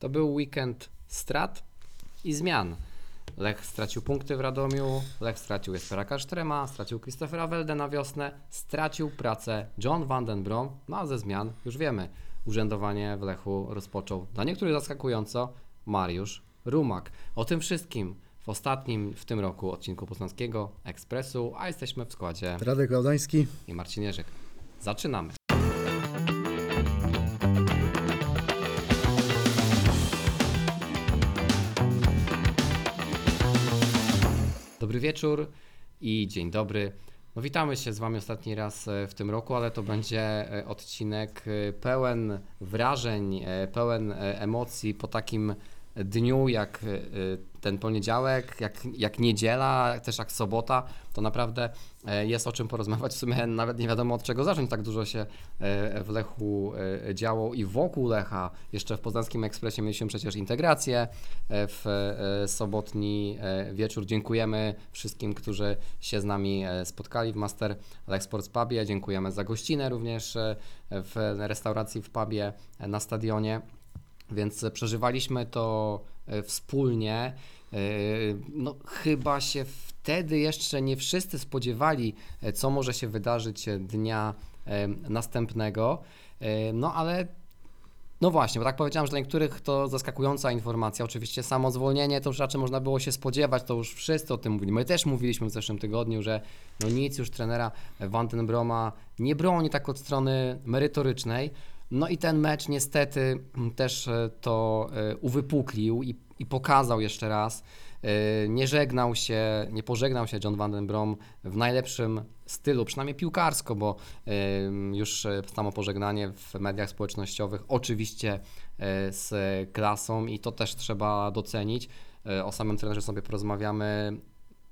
To był weekend strat i zmian. Lech stracił punkty w Radomiu, Lech stracił Jespera Kasztrema, stracił Christophera Welde na wiosnę, stracił pracę John van den Brom, no a ze zmian już wiemy, urzędowanie w Lechu rozpoczął dla niektórych zaskakująco Mariusz Rumak. O tym wszystkim w ostatnim w tym roku odcinku Poznańskiego Ekspresu, a jesteśmy w składzie Radek Laudański. i Marcin Jerzyk. Zaczynamy. Dobry wieczór i dzień dobry. No witamy się z Wami ostatni raz e, w tym roku, ale to będzie e, odcinek e, pełen wrażeń, pełen emocji po takim dniu jak e, ten poniedziałek, jak, jak niedziela, też jak sobota, to naprawdę e, jest o czym porozmawiać. W sumie nawet nie wiadomo od czego zacząć, tak dużo się e, w Lechu e, działo i wokół Lecha. Jeszcze w Poznańskim Ekspresie mieliśmy przecież integrację w sobotni wieczór. Dziękujemy wszystkim, którzy się z nami spotkali w Master Lech Sports Pubie. Dziękujemy za gościnę również w restauracji w pubie na stadionie. Więc przeżywaliśmy to e, wspólnie. E, No, chyba się wtedy jeszcze nie wszyscy spodziewali, e, co może się wydarzyć dnia następnego. No, ale no właśnie, bo tak powiedziałem, że dla niektórych to zaskakująca informacja. Oczywiście samo zwolnienie to już raczej można było się spodziewać, to już wszyscy o tym mówili. My też mówiliśmy w zeszłym tygodniu, że no nic już trenera Van den Broma nie broni tak od strony merytorycznej. No i ten mecz niestety też e, to e, uwypuklił i, i pokazał jeszcze raz. E, Nie żegnał się, nie pożegnał się John Van den Brom w najlepszym stylu, przynajmniej piłkarsko, bo już samo pożegnanie w mediach społecznościowych oczywiście z klasą i to też trzeba docenić. O samym trenerze sobie porozmawiamy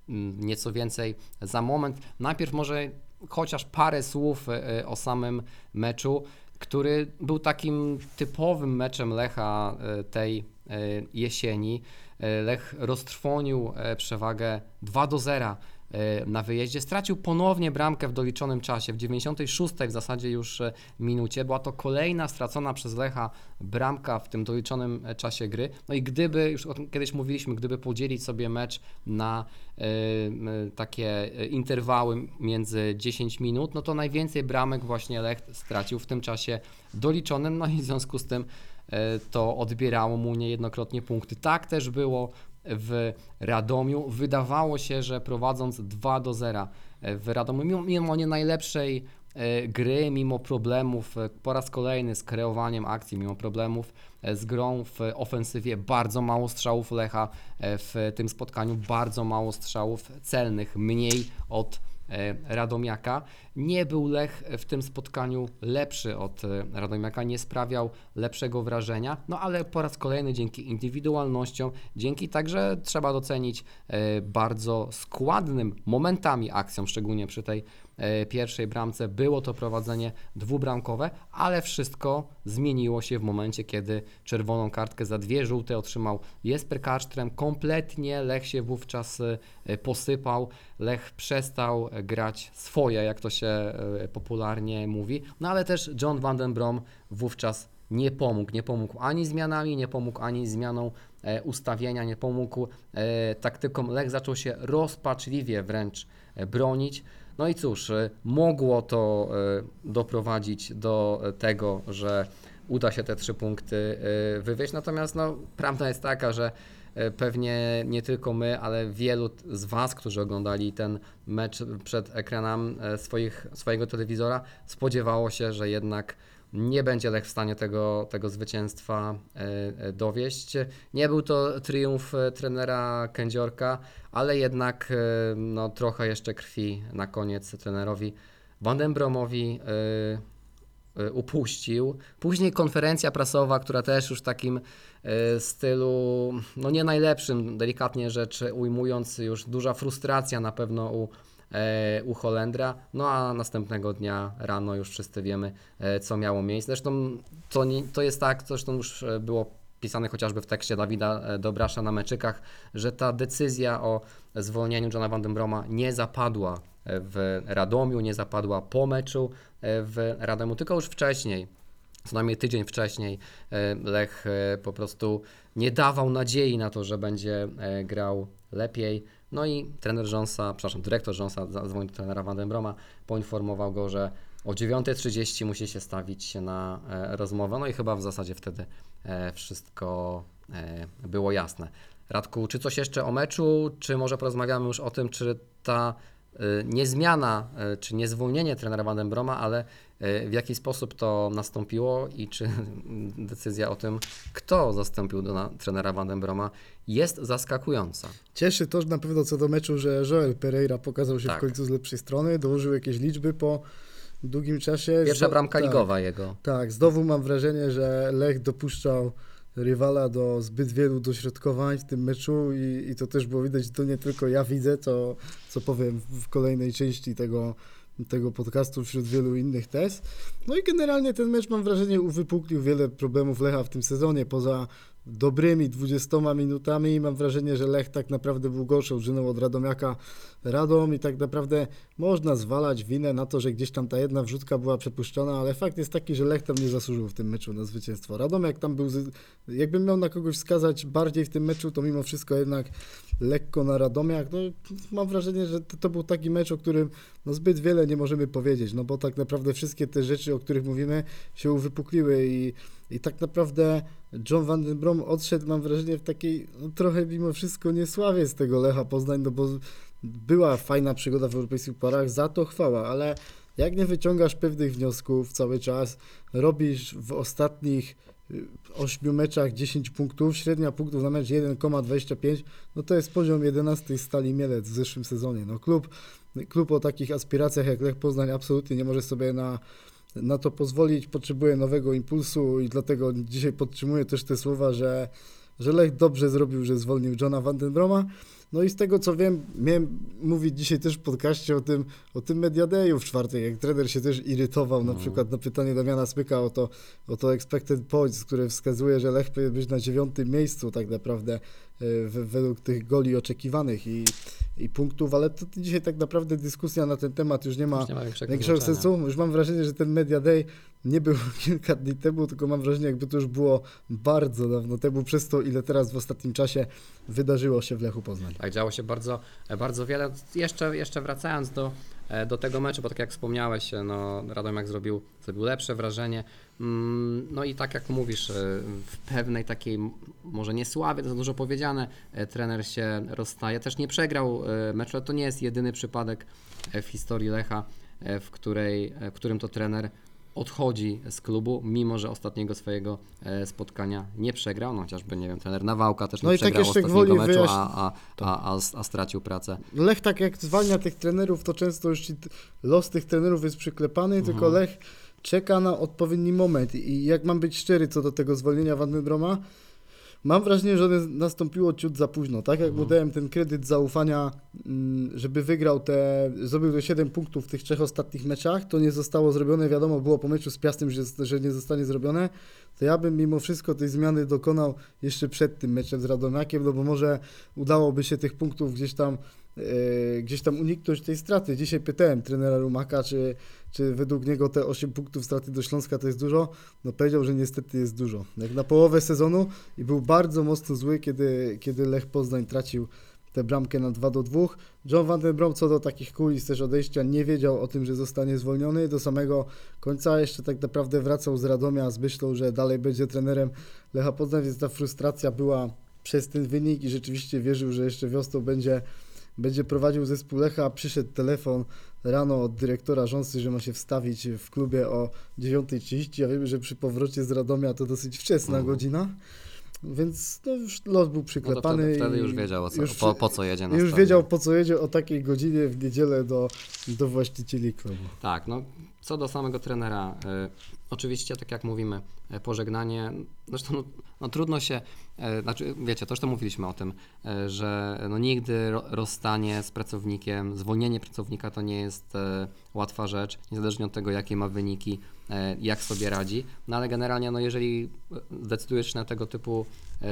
mm, nieco więcej za moment. Najpierw może chociaż parę słów o samym meczu, który był takim typowym meczem Lecha e, tej e, jesieni. E, Lech roztrwonił przewagę 2 do 0 e, na wyjeździe. Stracił ponownie bramkę w doliczonym czasie, w 96 w zasadzie już e, minucie. Była to kolejna stracona przez Lecha bramka w tym doliczonym e, czasie gry. No i gdyby, już kiedyś mówiliśmy, gdyby podzielić sobie mecz na e, takie e, interwały między 10 minut, no to najwięcej bramek właśnie Lech stracił w tym czasie doliczonym, no i w związku z tym e, to odbierało mu niejednokrotnie punkty. Tak też było w Radomiu. Wydawało się, że prowadząc 2 do 0 w Radomiu, mimo, mimo nie najlepszej e, gry, mimo problemów e, po raz kolejny z kreowaniem akcji, mimo problemów e, z grą w ofensywie, bardzo mało strzałów Lecha e, w tym spotkaniu, bardzo mało strzałów celnych, mniej od e, Radomiaka. Nie był Lech w tym spotkaniu lepszy od e, Radomiaka, nie sprawiał lepszego wrażenia, no ale po raz kolejny dzięki indywidualnościom, dzięki także trzeba docenić e, bardzo składnym momentami akcją, szczególnie przy tej e, pierwszej bramce, było to prowadzenie dwubramkowe, ale wszystko zmieniło się w momencie, kiedy czerwoną kartkę za dwie żółte otrzymał Jesper Karsztrem. Kompletnie Lech się wówczas e, posypał, Lech przestał grać swoje, jak to się e, popularnie mówi, no ale też John van den Brom wówczas nie pomógł. Nie pomógł ani zmianami, nie pomógł ani zmianą e, ustawienia, nie pomógł e, taktyką. Lech zaczął się rozpaczliwie wręcz e, bronić. No i cóż, e, mogło to e, doprowadzić do tego, że uda się te trzy punkty e, wywieźć. Natomiast no, prawda jest taka, że pewnie nie tylko my, ale wielu z Was, którzy oglądali ten mecz przed ekranem swoich, swojego telewizora, spodziewało się, że jednak nie będzie Lech w stanie tego, tego zwycięstwa e, e, dowieść. Nie był to triumf e, trenera Kędziorka, ale jednak no, trochę jeszcze krwi na koniec trenerowi Van den Bromowi e, upuścił. Później konferencja prasowa, która też już w takim stylu, no nie najlepszym, delikatnie rzecz ujmując, już duża frustracja na pewno u, u Holendra. No a następnego dnia rano już wszyscy wiemy, e, co miało miejsce. Zresztą to, nie, to jest tak, zresztą już e, było pisane chociażby w tekście Dawida e, Dobrasza na meczykach, że ta decyzja o zwolnieniu Johna Van den Broma nie zapadła e, w Radomiu, nie zapadła po meczu e, w Radomiu, tylko już wcześniej co najmniej tydzień wcześniej e, Lech e, po prostu nie dawał nadziei na to, że będzie e, grał lepiej. No i trener Jonesa, przepraszam, dyrektor Jonesa zadzwonił do trenera Vandenbroma, poinformował go, że o 9.30 musi się stawić na rozmowę. No i chyba w zasadzie wtedy wszystko było jasne. Radku, czy coś jeszcze o meczu, czy może porozmawiamy już o tym, czy ta nie zmiana y, czy nie zwolnienie trenera Vandenbroma, ale y, w jaki sposób to nastąpiło i czy decyzja o tym, kto zastąpił do trenera Vandenbroma jest zaskakująca. Cieszy to że na pewno co do meczu, że Joel Pereira pokazał się tak. w końcu z lepszej strony, dołożył jakieś liczby po długim czasie. Pierwsza bramka tak, ligowa jego. Tak, znowu mam wrażenie, że Lech dopuszczał rywala do zbyt wielu dośrodkowań w tym meczu i, i to też było widać, to nie tylko ja widzę, to co powiem w kolejnej części tego, tego podcastu wśród wielu innych tez. No i generalnie ten mecz mam wrażenie uwypuklił wiele problemów Lecha w tym sezonie, poza dobrymi 20 minutami i mam wrażenie, że Lech tak naprawdę był gorszą drużyną od Radomiaka Radom i tak naprawdę można zwalać winę na to, że gdzieś tam ta jedna wrzutka była przepuszczona, ale fakt jest taki, że Lech tam nie zasłużył w tym meczu na zwycięstwo. Radomiak tam był, jakbym miał na kogoś wskazać bardziej w tym meczu, to mimo wszystko jednak lekko na Radomiak. No, mam wrażenie, że to, to był taki mecz, o którym no, zbyt wiele nie możemy powiedzieć, no bo tak naprawdę wszystkie te rzeczy, o których mówimy, się uwypukliły i, i tak naprawdę John Van Den Brom odszedł, mam wrażenie, w takiej no, trochę mimo wszystko niesławie z tego Lecha Poznań, no bo była fajna przygoda w europejskich parach, za to chwała, ale jak nie wyciągasz pewnych wniosków cały czas, robisz w ostatnich 8 y, meczach 10 punktów, średnia punktów na mecz 1,25, no to jest poziom 11 Stali Mielec w zeszłym sezonie. No klub, klub o takich aspiracjach jak Lech Poznań absolutnie nie może sobie na, na to pozwolić, potrzebuje nowego impulsu i dlatego dzisiaj podtrzymuję też te słowa, że, że Lech dobrze zrobił, że zwolnił Johna Vandenbroma. No i z tego co wiem, miałem mówić dzisiaj też w podcaście o tym, o tym Mediadeju w czwartek, jak trener się też irytował no. na przykład na pytanie Damiana Smyka o to, o to expected points, które wskazuje, że Lech powinien być na dziewiątym miejscu tak naprawdę e, według tych goli oczekiwanych i, i punktów, ale to dzisiaj tak naprawdę dyskusja na ten temat już nie ma, już nie ma większego sensu. Już mam wrażenie, że ten Media Day nie był kilka dni temu, tylko mam wrażenie, jakby to już było bardzo dawno temu, przez to ile teraz w ostatnim czasie wydarzyło się w Lechu Poznań. Tak, działo się bardzo, bardzo wiele. Jeszcze, jeszcze wracając do, do tego meczu, bo tak jak wspomniałeś, no, Radomiak zrobił, zrobił lepsze wrażenie. Mm, no i tak jak mówisz, w pewnej takiej, może nie sławie, to za dużo powiedziane, trener się rozstaje. Też nie przegrał meczu, ale to nie jest jedyny przypadek w historii Lecha, w, której, w którym to trener odchodzi z klubu, mimo że ostatniego swojego e, spotkania nie przegrał. No chociażby, nie wiem, trener Nawałka też nie no przegrał tak ostatniego meczu, a, a, a, a, a stracił pracę. Lech tak jak zwalnia tych trenerów, to często już los tych trenerów jest przyklepany, mhm. tylko Lech czeka na odpowiedni moment i jak mam być szczery co do tego zwolnienia Van Broma, Mam wrażenie, że nastąpiło ciut za późno. Tak jak mu mhm. dałem ten kredyt zaufania, mm, żeby wygrał te, zrobił te 7 punktów w tych trzech ostatnich meczach, to nie zostało zrobione. Wiadomo, było po meczu z Piastem, że, że nie zostanie zrobione. To ja bym mimo wszystko tej zmiany dokonał jeszcze przed tym meczem z Radomiakiem, no bo może udałoby się tych punktów gdzieś tam gdzieś tam uniknąć tej straty. Dzisiaj pytałem trenera Rumaka, czy, czy według niego te 8 punktów straty do Śląska to jest dużo. No powiedział, że niestety jest dużo. Jak na połowę sezonu i był bardzo mocno zły, kiedy, kiedy Lech Poznań tracił tę bramkę na 2 do 2. John Van den Brom co do takich kulis też odejścia nie wiedział o tym, że zostanie zwolniony. Do samego końca jeszcze tak naprawdę wracał z Radomia z myślą, że dalej będzie trenerem Lecha Poznań, więc ta frustracja była przez ten wynik i rzeczywiście wierzył, że jeszcze wiosną będzie będzie prowadził zespół Lecha, przyszedł telefon rano od dyrektora rząsty, że ma się wstawić w klubie o 9.30, a wiemy, że przy powrocie z Radomia to dosyć wczesna mhm. godzina. Więc no, już lot był przyklepany. No wtedy, wtedy, już wiedział, co, już, po, po, co jedzie na Już wiedział, po co jedzie o takiej godzinie w niedzielę do, do właścicieli klubu. Tak, no co do samego trenera, y, oczywiście, tak jak mówimy, y, pożegnanie, zresztą no, no, trudno się, y, znaczy wiecie, to już to mówiliśmy o tym, że no, nigdy ro, rozstanie z pracownikiem, zwolnienie pracownika to nie jest łatwa rzecz, niezależnie od tego, jakie ma wyniki, jak sobie radzi, no ale generalnie, no, jeżeli decydujesz się na tego typu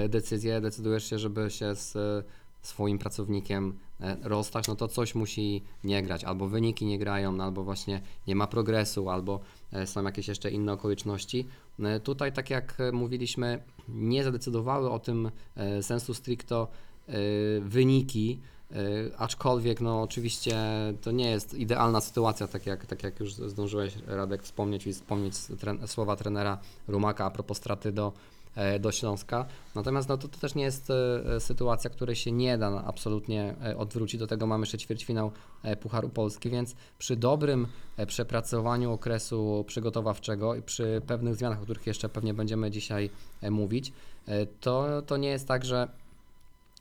decyzje, decydujesz się, żeby się z swoim pracownikiem e, rozstać, no to coś musi nie grać, albo wyniki nie grają, no albo właśnie nie ma progresu, albo e, są jakieś jeszcze inne okoliczności. E, Tutaj, tak jak e, mówiliśmy, nie zadecydowały o tym e, sensu stricto e, wyniki, e, aczkolwiek no oczywiście to nie jest idealna sytuacja, tak jak, tak jak już zdążyłeś Radek wspomnieć i wspomnieć słowa trenera Rumaka a propos straty do, e, do Śląska. Natomiast no, to, to też nie jest e, sytuacja, której się nie da absolutnie e, odwrócić. Do tego mamy jeszcze ćwierćfinał e, Pucharu Polski, więc przy dobrym e, przepracowaniu okresu przygotowawczego i przy pewnych zmianach, o których jeszcze pewnie będziemy dzisiaj e, mówić, e, to, to nie jest tak, że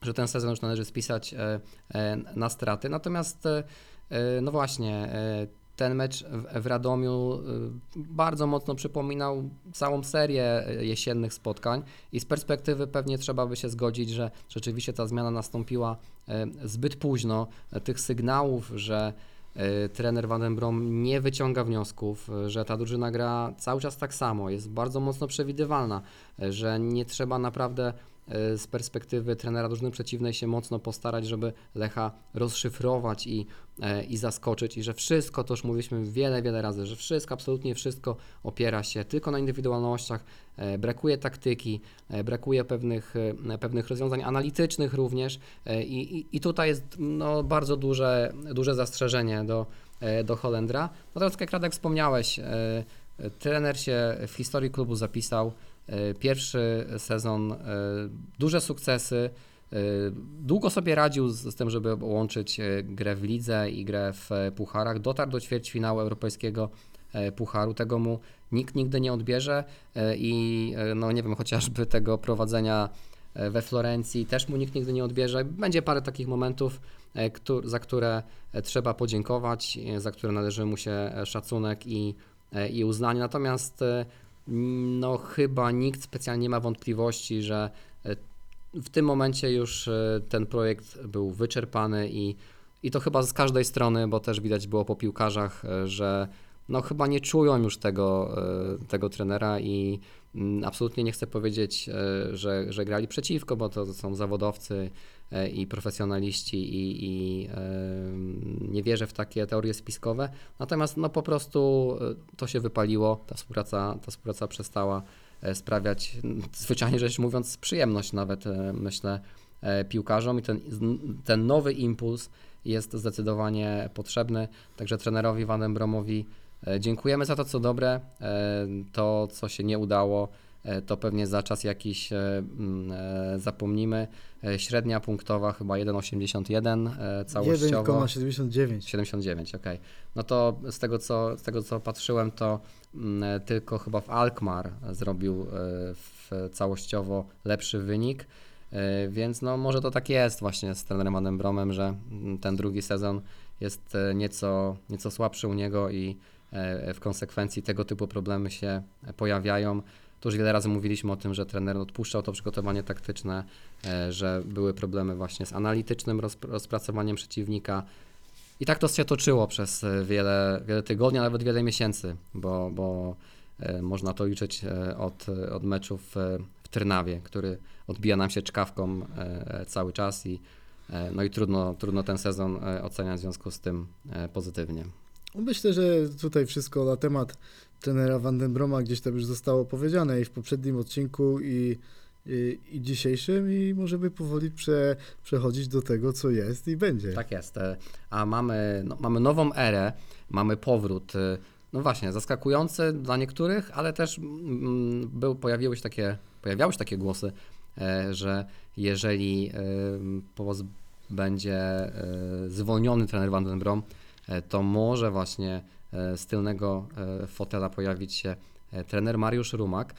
że ten sezon już należy spisać e, e, na straty. Natomiast, e, e, no właśnie, e, ten mecz w, Radomiu e, bardzo mocno przypominał całą serię e, jesiennych spotkań i z perspektywy pewnie trzeba by się zgodzić, że rzeczywiście ta zmiana nastąpiła e, zbyt późno. Tych sygnałów, że trener Van den Brom nie wyciąga wniosków, że ta drużyna gra cały czas tak samo, jest bardzo mocno przewidywalna, że nie trzeba naprawdę z perspektywy trenera drużyny przeciwnej się mocno postarać, żeby Lecha rozszyfrować i, e, i zaskoczyć. I że wszystko, to już mówiliśmy wiele, wiele razy, że wszystko, absolutnie wszystko opiera się tylko na indywidualnościach, e, brakuje taktyki, e, brakuje pewnych, pewnych rozwiązań analitycznych również. I, i, i tutaj jest no, bardzo duże, duże zastrzeżenie do, do Holendra. Natomiast jak Radek wspomniałeś, trener się w historii klubu zapisał, Pierwszy sezon, e, duże sukcesy. e, Długo sobie radził z, tym, żeby łączyć e, grę w lidze i grę w e, pucharach. Dotarł do ćwierćfinału europejskiego e, pucharu. Tego mu nikt nigdy nie odbierze e, i e, no nie wiem, chociażby tego prowadzenia e, we Florencji też mu nikt nigdy nie odbierze. Będzie parę takich momentów, e, za które e, trzeba podziękować, e, za które należy mu się e, szacunek i, e, i uznanie. Natomiast e, no chyba nikt specjalnie nie ma wątpliwości, że e, w tym momencie już e, ten projekt był wyczerpany i, i to chyba z każdej strony, bo też widać było po piłkarzach, e, że no chyba nie czują już tego, tego trenera i absolutnie nie chcę powiedzieć, e, że, że grali przeciwko, bo to są zawodowcy e, i profesjonaliści i, i nie wierzę w takie teorie spiskowe. Natomiast no po prostu e, to się wypaliło, ta współpraca, ta współpraca przestała sprawiać, zwyczajnie rzecz mówiąc, przyjemność nawet, myślę, piłkarzom i ten, ten nowy impuls jest zdecydowanie potrzebny. Także trenerowi Van Bromowi dziękujemy za to, co dobre. E, To, co się nie udało, e, to pewnie za czas jakiś e, mm, e, zapomnimy. E, Średnia punktowa chyba 1,81 e, całościowo. 1,79. 79, okej. No to z tego, co, z tego co patrzyłem, to mm, tylko chyba w Alkmaar zrobił e, w całościowo lepszy wynik, E, więc no może to tak jest właśnie z trenerem Vanem Bromem, że mm, ten drugi sezon jest e, nieco, nieco słabszy u niego i e, w konsekwencji tego typu problemy się pojawiają. Tu już wiele razy mówiliśmy o tym, że trener odpuszczał to przygotowanie taktyczne, e, że były problemy właśnie z analitycznym rozp- rozpracowaniem przeciwnika, i tak to się toczyło przez e, wiele, wiele tygodni, a nawet wiele miesięcy, bo, bo e, można to liczyć e, od, od meczów e, w Trnawie, który odbija nam się czkawką e, cały czas i, e, no i trudno, trudno ten sezon e, oceniać w związku z tym e, pozytywnie. Myślę, że tutaj wszystko na temat trenera Van den Broma gdzieś tam już zostało powiedziane i w poprzednim odcinku i, i, i dzisiejszym i możemy powoli prze, przechodzić do tego, co jest i będzie. Tak jest. A mamy, no, mamy nową erę, mamy powrót. e, No właśnie, zaskakujący dla niektórych, ale też mm, był, pojawiły się takie, pojawiały się takie głosy, e, że jeżeli Powóz będzie e, zwolniony trener Van den Brom, to może właśnie e, z tylnego e, fotela pojawić się e, trener Mariusz Rumak.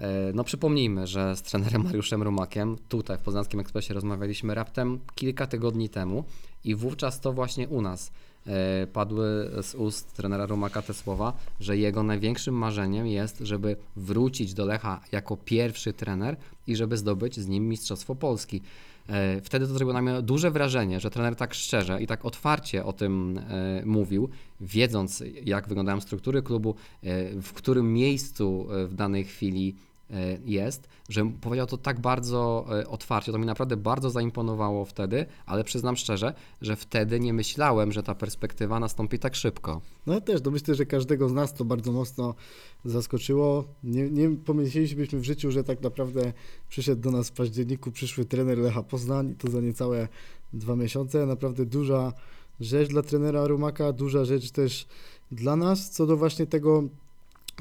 E, No przypomnijmy, że z trenerem Mariuszem Rumakiem tutaj w Poznańskim Ekspresie rozmawialiśmy raptem kilka tygodni temu i wówczas to właśnie u nas e, padły z ust trenera Rumaka te słowa, że jego największym marzeniem jest, żeby wrócić do Lecha jako pierwszy trener i żeby zdobyć z nim Mistrzostwo Polski. E, Wtedy to zrobiło na mnie duże wrażenie, że trener tak szczerze i tak otwarcie o tym e, mówił, wiedząc jak wyglądają struktury klubu, e, w którym miejscu w danej chwili jest, że powiedział to tak bardzo e, otwarcie, to mi naprawdę bardzo zaimponowało wtedy, ale przyznam szczerze, że wtedy nie myślałem, że ta perspektywa nastąpi tak szybko. No też, no myślę, że każdego z nas to bardzo mocno zaskoczyło. Nie, nie pomyśleliśmy w życiu, że tak naprawdę przyszedł do nas w październiku przyszły trener Lecha Poznań i to za niecałe dwa miesiące. Naprawdę duża rzecz dla trenera Rumaka, duża rzecz też dla nas, co do właśnie tego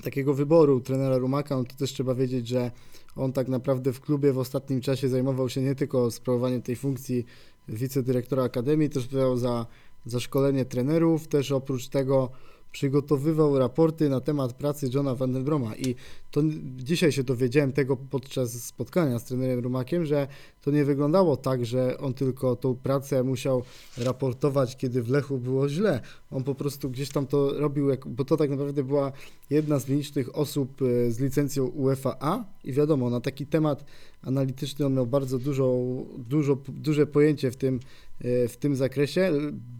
takiego wyboru trenera Rumaka, no to też trzeba wiedzieć, że on tak naprawdę w klubie w ostatnim czasie zajmował się nie tylko sprawowaniem tej funkcji wicedyrektora akademii, też odpowiadał za, za szkolenie trenerów, też oprócz tego przygotowywał raporty na temat pracy Johna Vandenbroma i to dzisiaj się dowiedziałem tego podczas spotkania z trenerem Rumakiem, że to nie wyglądało tak, że on tylko tą pracę musiał raportować, kiedy w Lechu było źle. On po prostu gdzieś tam to robił, bo to tak naprawdę była jedna z nielicznych osób e, z licencją UEFA A i wiadomo, na taki temat analityczny on miał bardzo dużo, dużo, duże pojęcie w tym, e, w tym zakresie.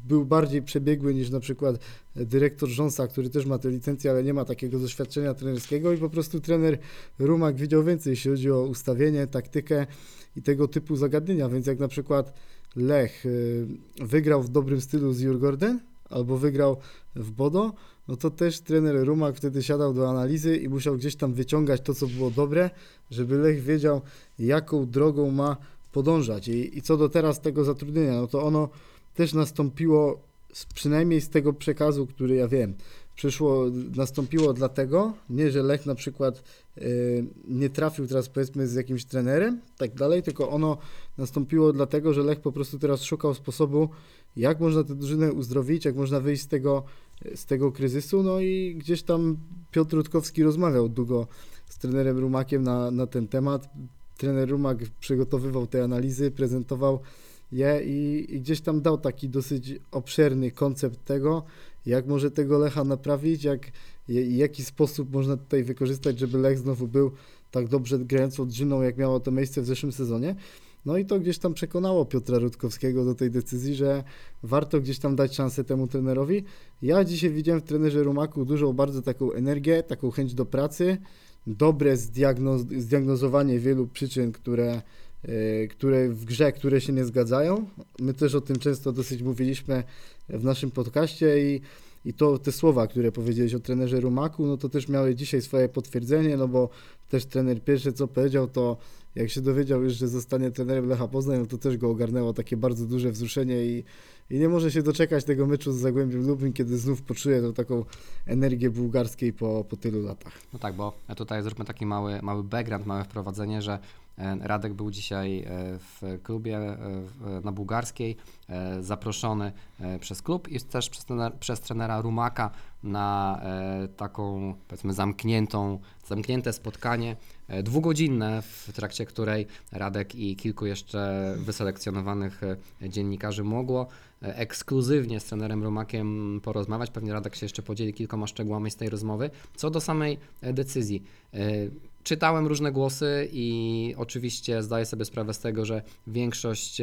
Był bardziej przebiegły niż na przykład dyrektor Rząsa, który też ma tę licencję, ale nie ma takiego doświadczenia trenerskiego i po prostu trener Rumak widział więcej, jeśli chodzi o ustawienie, taktykę i tego typu zagadnienia, więc jak na przykład Lech y, wygrał w dobrym stylu z Jurgorden albo wygrał w Bodo, no to też trener Rumak wtedy siadał do analizy i musiał gdzieś tam wyciągać to, co było dobre, żeby Lech wiedział, jaką drogą ma podążać. I, i co do teraz tego zatrudnienia, no to ono też nastąpiło z, przynajmniej z tego przekazu, który ja wiem, przyszło, nastąpiło dlatego, nie, że Lech na przykład y, nie trafił teraz powiedzmy z jakimś trenerem, tak dalej, tylko ono nastąpiło dlatego, że Lech po prostu teraz szukał sposobu, jak można tę drużynę uzdrowić, jak można wyjść z tego, z tego kryzysu, no i gdzieś tam Piotr Rutkowski rozmawiał długo z trenerem Rumakiem na, na ten temat. Trener Rumak przygotowywał te analizy, prezentował je i, i gdzieś tam dał taki dosyć obszerny koncept tego, jak może tego Lecha naprawić, jak, jaki sposób można tutaj wykorzystać, żeby Lech znowu był tak dobrze grającą drużyną, jak miało to miejsce w zeszłym sezonie. No i to gdzieś tam przekonało Piotra Rutkowskiego do tej decyzji, że warto gdzieś tam dać szansę temu trenerowi. Ja dzisiaj widziałem w trenerze Rumaku dużą bardzo taką energię, taką chęć do pracy, dobre zdiagnoz zdiagnozowanie wielu przyczyn, które, które w grze, które się nie zgadzają. My też o tym często dosyć mówiliśmy w naszym podcaście i, i to te słowa, które powiedziałeś o trenerze Rumaku, no to też miały dzisiaj swoje potwierdzenie, no bo też trener pierwsze co powiedział, to jak się dowiedział już, że zostanie trenerem Lecha Poznań, no to też go ogarnęło takie bardzo duże wzruszenie i, i nie może się doczekać tego meczu z Zagłębiem Lubin, kiedy znów poczuje tą taką energię bułgarskiej po, po tylu latach. No tak, bo tutaj zróbmy taki mały, mały background, małe wprowadzenie, że Radek był dzisiaj e, w klubie e, na bułgarskiej, zaproszony przez klub i też przez trenera, przez trenera Rumaka na taką powiedzmy zamkniętą, zamknięte spotkanie dwugodzinne, w trakcie której Radek i kilku jeszcze wyselekcjonowanych dziennikarzy mogło ekskluzywnie z trenerem Rumakiem porozmawiać. Pewnie Radek się jeszcze podzieli kilkoma szczegółami z tej rozmowy. Co do samej decyzji. Czytałem różne głosy i oczywiście zdaję sobie sprawę z tego, że większość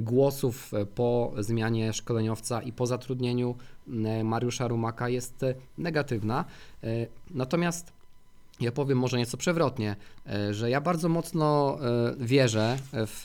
głosów po zmianie szkoleniowca i po zatrudnieniu e, Mariusza Rumaka jest negatywna. E, natomiast ja powiem może nieco przewrotnie, e, że ja bardzo mocno wierzę w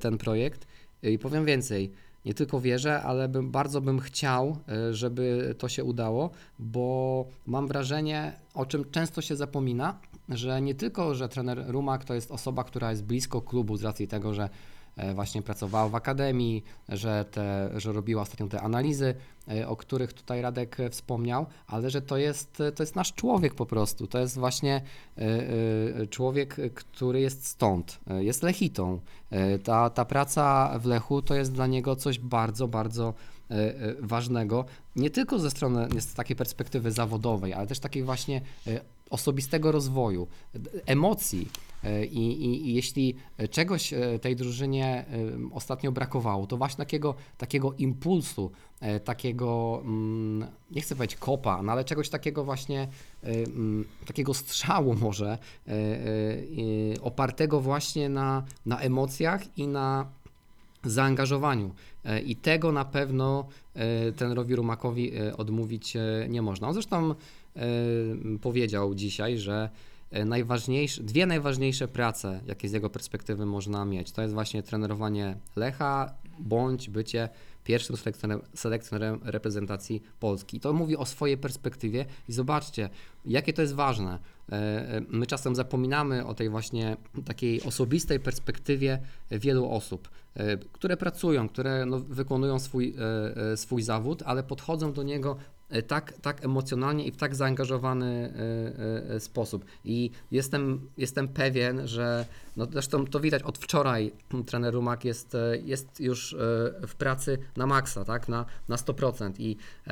ten projekt i powiem więcej. Nie tylko wierzę, ale bym, bardzo bym chciał, żeby to się udało, bo mam wrażenie, o czym często się zapomina, że nie tylko, że trener Rumak to jest osoba, która jest blisko klubu z racji tego, że e, właśnie pracowała w akademii, że, te, że robiła ostatnio te analizy, e, o których tutaj Radek wspomniał, ale że to jest, to jest nasz człowiek po prostu. To jest właśnie e, człowiek, który jest stąd, jest lechitą. Ta, ta praca w Lechu to jest dla niego coś bardzo, bardzo ważnego, nie tylko ze strony z takiej perspektywy zawodowej, ale też takiej właśnie osobistego rozwoju, emocji. E, I, i, I, jeśli czegoś e, tej drużynie e, ostatnio brakowało, to właśnie takiego, takiego impulsu, takiego, mm, nie chcę powiedzieć kopa, no ale czegoś takiego właśnie, mm, takiego strzału może, opartego właśnie na, na emocjach i na zaangażowaniu. I tego na pewno ten Rowi Rumakowi odmówić nie można. On zresztą powiedział dzisiaj, że e, najważniejsze, dwie najważniejsze prace, jakie z jego perspektywy można mieć. To jest właśnie trenerowanie Lecha bądź bycie pierwszym selekcjonerem, selekcjonerem reprezentacji Polski. To mówi o swojej perspektywie i zobaczcie, jakie to jest ważne. E, e, My czasem zapominamy o tej właśnie takiej osobistej perspektywie wielu osób, które pracują, które no, wykonują swój, swój zawód, ale podchodzą do niego tak, tak emocjonalnie i w tak zaangażowany e, e, e, sposób. I jestem, jestem pewien, że no zresztą to widać od wczoraj trener Rumak jest, e, jest już e, w pracy na maksa, tak? na, na 100% i e,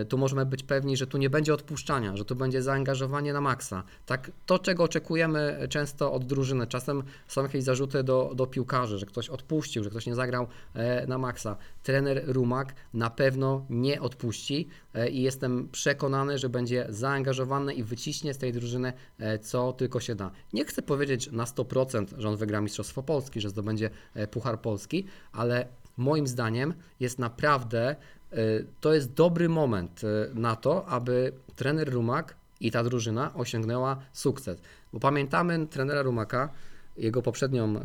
e, tu możemy być pewni, że tu nie będzie odpuszczania, że tu będzie zaangażowanie na maksa. Tak, to czego oczekujemy często od drużyny, czasem są jakieś zarzuty do, do piłkarzy, że ktoś odpuścił, że ktoś nie zagrał e, na maksa. Trener Rumak na pewno nie odpuści e, i jestem przekonany, że będzie zaangażowany i wyciśnie z tej drużyny e, co tylko się da. Nie chcę powiedzieć na 100%, że on wygra Mistrzostwo Polski, że zdobędzie e, Puchar Polski, ale moim zdaniem jest naprawdę, e, to jest dobry moment e, na to, aby trener Rumak i ta drużyna osiągnęła sukces. Bo pamiętamy trenera Rumaka, jego poprzednią e,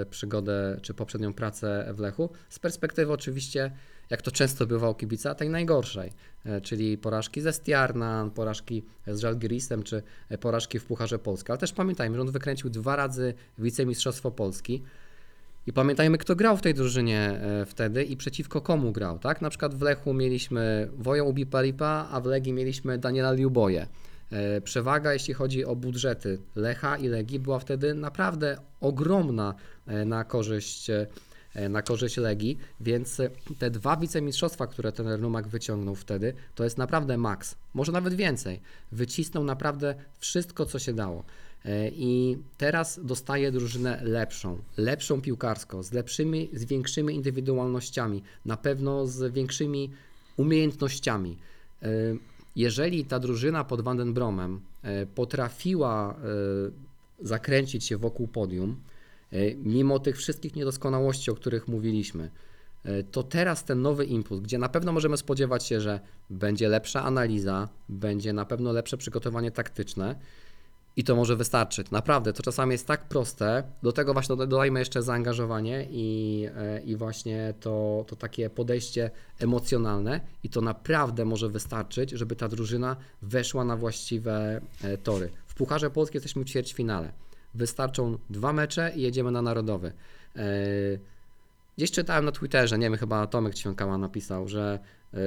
e, przygodę, czy poprzednią pracę w Lechu, z perspektywy oczywiście, jak to często bywa u kibica, tej najgorszej, e, czyli porażki ze Stiarna, porażki z Żalgirisem, czy e, porażki w Pucharze Polski. Ale też pamiętajmy, że on wykręcił dwa razy wicemistrzostwo Polski. I pamiętajmy, kto grał w tej drużynie e, wtedy i przeciwko komu grał, tak? Na przykład w Lechu mieliśmy Woją Ubiparipa, a w Legii mieliśmy Daniela Liuboje. Przewaga, jeśli chodzi o budżety Lecha i Legii, była wtedy naprawdę ogromna na korzyść, na korzyść Legii, więc e, te dwa wicemistrzostwa, które ten Rumak wyciągnął wtedy, to jest naprawdę maks, może nawet więcej. Wycisnął naprawdę wszystko, co się dało. E, I teraz dostaje drużynę lepszą, lepszą piłkarsko, z lepszymi, z większymi indywidualnościami, na pewno z większymi umiejętnościami. E, Jeżeli ta drużyna pod Vandenbromem e, potrafiła e, zakręcić się wokół podium, e, mimo tych wszystkich niedoskonałości, o których mówiliśmy, e, to teraz ten nowy impuls, gdzie na pewno możemy spodziewać się, że będzie lepsza analiza, będzie na pewno lepsze przygotowanie taktyczne, i to może wystarczyć. Naprawdę, to czasami jest tak proste. Do tego właśnie doda- dodajmy jeszcze zaangażowanie i, e, i właśnie to, to takie podejście emocjonalne i to naprawdę może wystarczyć, żeby ta drużyna weszła na właściwe e, tory. W Pucharze Polski jesteśmy w ćwierćfinale. Wystarczą dwa mecze i jedziemy na narodowy. E, Gdzieś czytałem na Twitterze, nie wiem, chyba Tomek Ćwiąkała napisał, że e,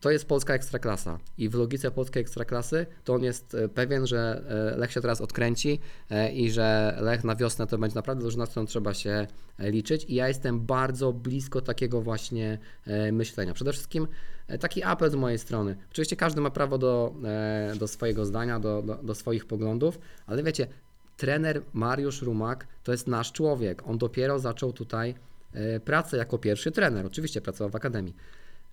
to jest polska ekstraklasa i w logice polskiej ekstraklasy to on jest e, pewien, że Lech się teraz odkręci i że Lech na wiosnę to będzie naprawdę drużyna, z którą trzeba się liczyć i ja jestem bardzo blisko takiego właśnie myślenia. Przede wszystkim taki apel z mojej strony. Oczywiście każdy ma prawo do, do swojego zdania, do, do, do swoich poglądów, ale wiecie, trener Mariusz Rumak to jest nasz człowiek. On dopiero zaczął tutaj e, pracę jako pierwszy trener. Oczywiście pracował w akademii.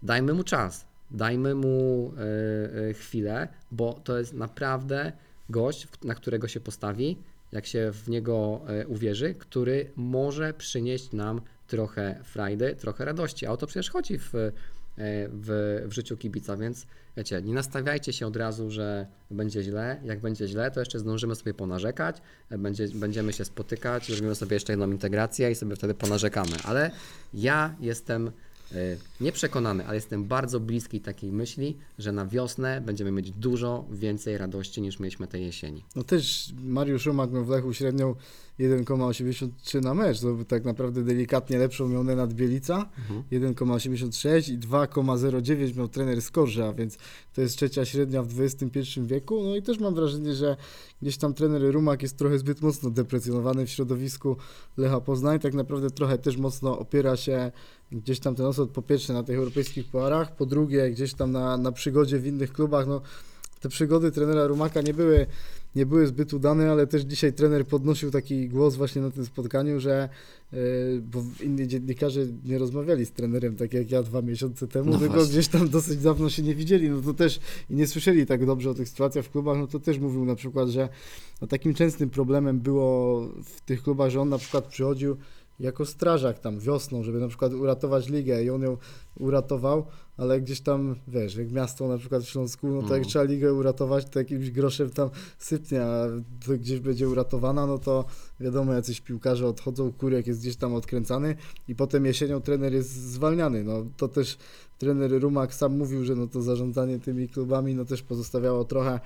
Dajmy mu czas, dajmy mu e, e, chwilę, bo to jest naprawdę gość, na którego się postawi, jak się w niego uwierzy, który może przynieść nam trochę frajdy, trochę radości. A o to przecież chodzi w, w, w życiu kibica, więc wiecie, nie nastawiajcie się od razu, że będzie źle. Jak będzie źle, to jeszcze zdążymy sobie ponarzekać, e, będzie, będziemy się spotykać, zrobimy sobie jeszcze jedną integrację i sobie wtedy ponarzekamy. Ale ja jestem e, nieprzekonany, ale jestem bardzo bliski takiej myśli, że na wiosnę będziemy mieć dużo więcej radości niż mieliśmy tej jesieni. No też Mariusz Rumak miał w Lechu średnią 1,83 na mecz, to tak naprawdę delikatnie lepszą miał Nenad Bielica, 1,86 i 2,09 miał trener Skorża, więc to jest trzecia średnia w XXI wieku. No i też mam wrażenie, że gdzieś tam trener Rumak jest trochę zbyt mocno deprecjonowany w środowisku Lecha Poznań, tak naprawdę trochę też mocno opiera się gdzieś tam ten osad po pierwsze na tych europejskich puarach, po drugie gdzieś tam na, na przygodzie w innych klubach, no te przygody trenera Rumaka nie były, nie były zbyt udane, ale też dzisiaj trener podnosił taki głos właśnie na tym spotkaniu, że yy, bo inni dziennikarze nie rozmawiali z trenerem tak jak ja dwa miesiące temu, No tylko właśnie. gdzieś tam dosyć dawno się nie widzieli, no to też i nie słyszeli tak dobrze o tych sytuacjach w klubach, no to też mówił na przykład, że no, takim częstym problemem było w tych klubach, że on na przykład przychodził jako strażak tam wiosną, żeby na przykład uratować ligę i on ją uratował, ale gdzieś tam, wiesz, jak miasto na przykład w Śląsku, no to jak Mhm. trzeba ligę uratować, to jakimś groszem tam sypnie, a to gdzieś będzie uratowana, no to wiadomo, jacyś piłkarze odchodzą, kurek jest gdzieś tam odkręcany i potem jesienią trener jest zwalniany, no to też trener Rumak sam mówił, że no to zarządzanie tymi klubami no też pozostawiało trochę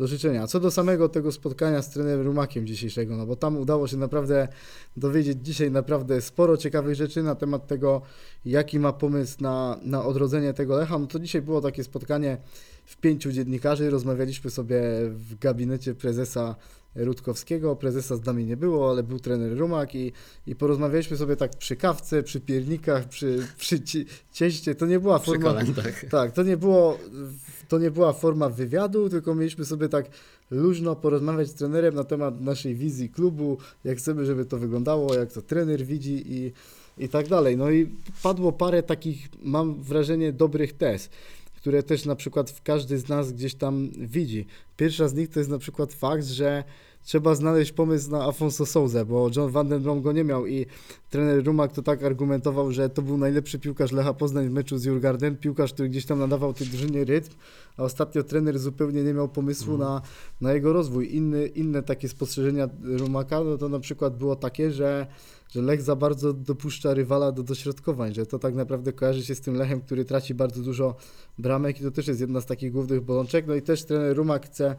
do życzenia. Co do samego tego spotkania z trenerem Rumakiem dzisiejszego, no bo tam udało się naprawdę dowiedzieć dzisiaj naprawdę sporo ciekawych rzeczy na temat tego, jaki ma pomysł na, na odrodzenie tego Lecha. No to dzisiaj było takie spotkanie w pięciu dziennikarzy, rozmawialiśmy sobie w gabinecie prezesa Rutkowskiego, prezesa z nami nie było, ale był trener Rumak i, i porozmawialiśmy sobie tak przy kawce, przy piernikach, przy, przy ci- cieście. To nie była forma... Tak, to nie, było, to nie była forma wywiadu, tylko mieliśmy sobie tak luźno porozmawiać z trenerem na temat naszej wizji klubu, jak chcemy, żeby to wyglądało, jak to trener widzi i, i tak dalej. No i padło parę takich, mam wrażenie, dobrych tez, które też na przykład w każdy z nas gdzieś tam widzi. Pierwsza z nich to jest na przykład fakt, że trzeba znaleźć pomysł na Afonso Souza, bo John Van Den Brom go nie miał i trener Rumak to tak argumentował, że to był najlepszy piłkarz Lecha Poznań w meczu z Jurgardem, piłkarz, który gdzieś tam nadawał tej drużynie rytm, a ostatnio trener zupełnie nie miał pomysłu Mhm. na, na jego rozwój. Inny, inne takie spostrzeżenia Rumaka, no to na przykład było takie, że, że Lech za bardzo dopuszcza rywala do dośrodkowań, że to tak naprawdę kojarzy się z tym Lechem, który traci bardzo dużo bramek i to też jest jedna z takich głównych bolączek. No i też trener Rumak chce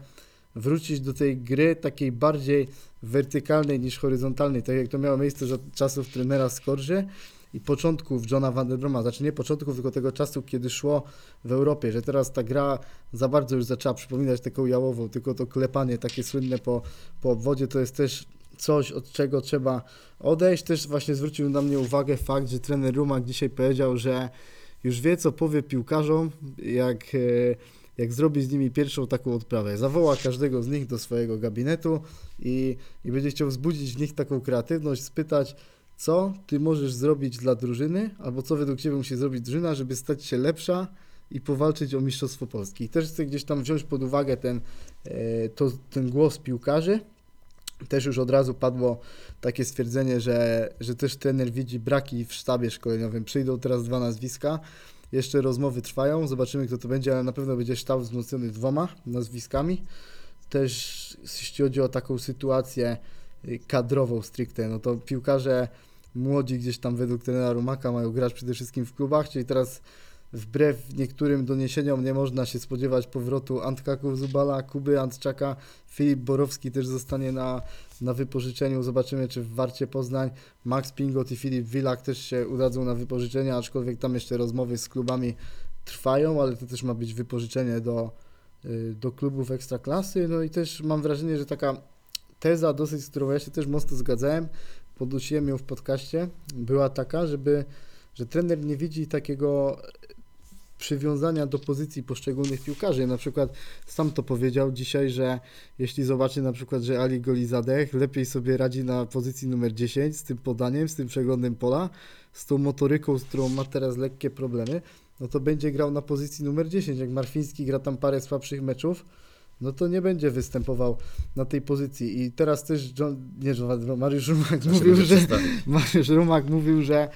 wrócić do tej gry takiej bardziej wertykalnej niż horyzontalnej, tak jak to miało miejsce za czasów trenera Skorży i początków Johna Van der Broma, znaczy nie początków, tylko tego czasu, kiedy szło w Europie, że teraz ta gra za bardzo już zaczęła przypominać taką jałową, tylko to klepanie takie słynne po, po obwodzie to jest też coś, od czego trzeba odejść. Też właśnie zwrócił na mnie uwagę fakt, że trener Rumak dzisiaj powiedział, że już wie, co powie piłkarzom, jak, e, jak zrobi z nimi pierwszą taką odprawę. Zawoła każdego z nich do swojego gabinetu i, i będzie chciał wzbudzić w nich taką kreatywność, spytać, co ty możesz zrobić dla drużyny, albo co według ciebie musi zrobić drużyna, żeby stać się lepsza i powalczyć o Mistrzostwo Polski. I też chcę gdzieś tam wziąć pod uwagę ten, e, to, ten głos piłkarzy. Też już od razu padło takie stwierdzenie, że, że też trener widzi braki w sztabie szkoleniowym. Przyjdą teraz dwa nazwiska. Jeszcze rozmowy trwają, zobaczymy kto to będzie, ale na pewno będzie sztab wzmocniony dwoma nazwiskami. Też jeśli chodzi o taką sytuację y, kadrową stricte, no to piłkarze młodzi gdzieś tam według trenera Rumaka mają grać przede wszystkim w klubach, czyli teraz wbrew niektórym doniesieniom nie można się spodziewać powrotu Antkaków Zubala, Kuby Antczaka, Filip Borowski też zostanie na, na wypożyczeniu, zobaczymy czy w Warcie Poznań Max Pingot i Filip Wilak też się udadzą na wypożyczenie, aczkolwiek tam jeszcze rozmowy z klubami trwają, ale to też ma być wypożyczenie do, y, do klubów ekstraklasy, no i też mam wrażenie, że taka teza dosyć, z którą ja się też mocno zgadzałem, podnosiłem ją w podcaście, była taka, żeby, że trener nie widzi takiego przywiązania do pozycji poszczególnych piłkarzy. Na przykład sam to powiedział dzisiaj, że jeśli zobaczy na przykład, że Ali Golizadeh lepiej sobie radzi na pozycji numer 10 z tym podaniem, z tym przeglądem pola, z tą motoryką, z którą ma teraz lekkie problemy, no to będzie grał na pozycji numer 10. Jak Marfiński gra tam parę słabszych meczów, no to nie będzie występował na tej pozycji. I teraz też John, nie John, Mariusz Rumak mówił, że Mariusz Rumak mówił, że,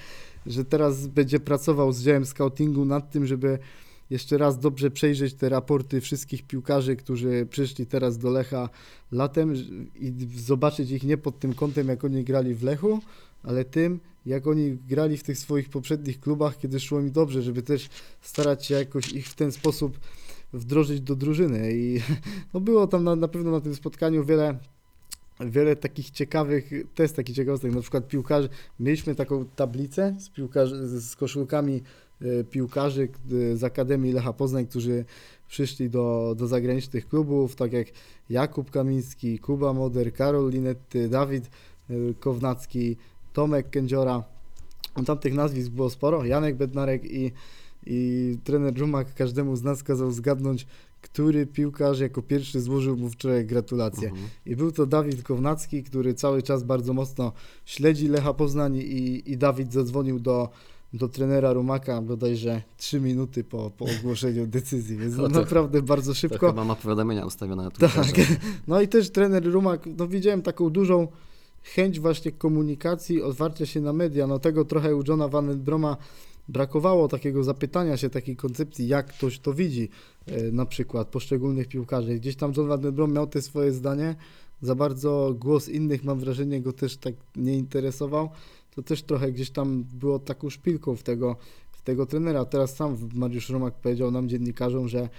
że teraz będzie pracował z działem scoutingu nad tym, żeby jeszcze raz dobrze przejrzeć te raporty wszystkich piłkarzy, którzy przyszli teraz do Lecha latem i zobaczyć ich nie pod tym kątem, jak oni grali w Lechu, ale tym, jak oni grali w tych swoich poprzednich klubach, kiedy szło mi dobrze, żeby też starać się jakoś ich w ten sposób wdrożyć do drużyny. I no było tam na, na pewno na tym spotkaniu wiele wiele takich ciekawych, też takich ciekawostek, na przykład piłkarzy, mieliśmy taką tablicę z, z koszulkami e, piłkarzy e, z Akademii Lecha Poznań, którzy przyszli do, do zagranicznych klubów, tak jak Jakub Kamiński, Kuba Moder, Karol Linetty, Dawid e, Kownacki, Tomek Kędziora. Tam tych nazwisk było sporo, Janek Bednarek i, i trener Rumak każdemu z nas kazał zgadnąć, który piłkarz jako pierwszy złożył mu wczoraj gratulacje. Mhm. I był to Dawid Kownacki, który cały czas bardzo mocno śledzi Lecha Poznań i, i Dawid zadzwonił do, do trenera Rumaka bodajże 3 minuty po, po ogłoszeniu decyzji, więc No to- naprawdę bardzo To szybko. chyba ma powiadomienia ustawione na Tak. No i też trener Rumak, no widziałem taką dużą chęć właśnie komunikacji, otwarcia się na media. No tego trochę u Johna Van Broma brakowało takiego zapytania się, takiej koncepcji, jak ktoś to widzi, e, na przykład poszczególnych piłkarzy. Gdzieś tam John Van Brom miał te swoje zdanie, za bardzo głos innych, mam wrażenie, go też tak nie interesował. To też trochę gdzieś tam było taką szpilką w tego, w tego trenera. Teraz sam Mariusz Romak powiedział nam, dziennikarzom, że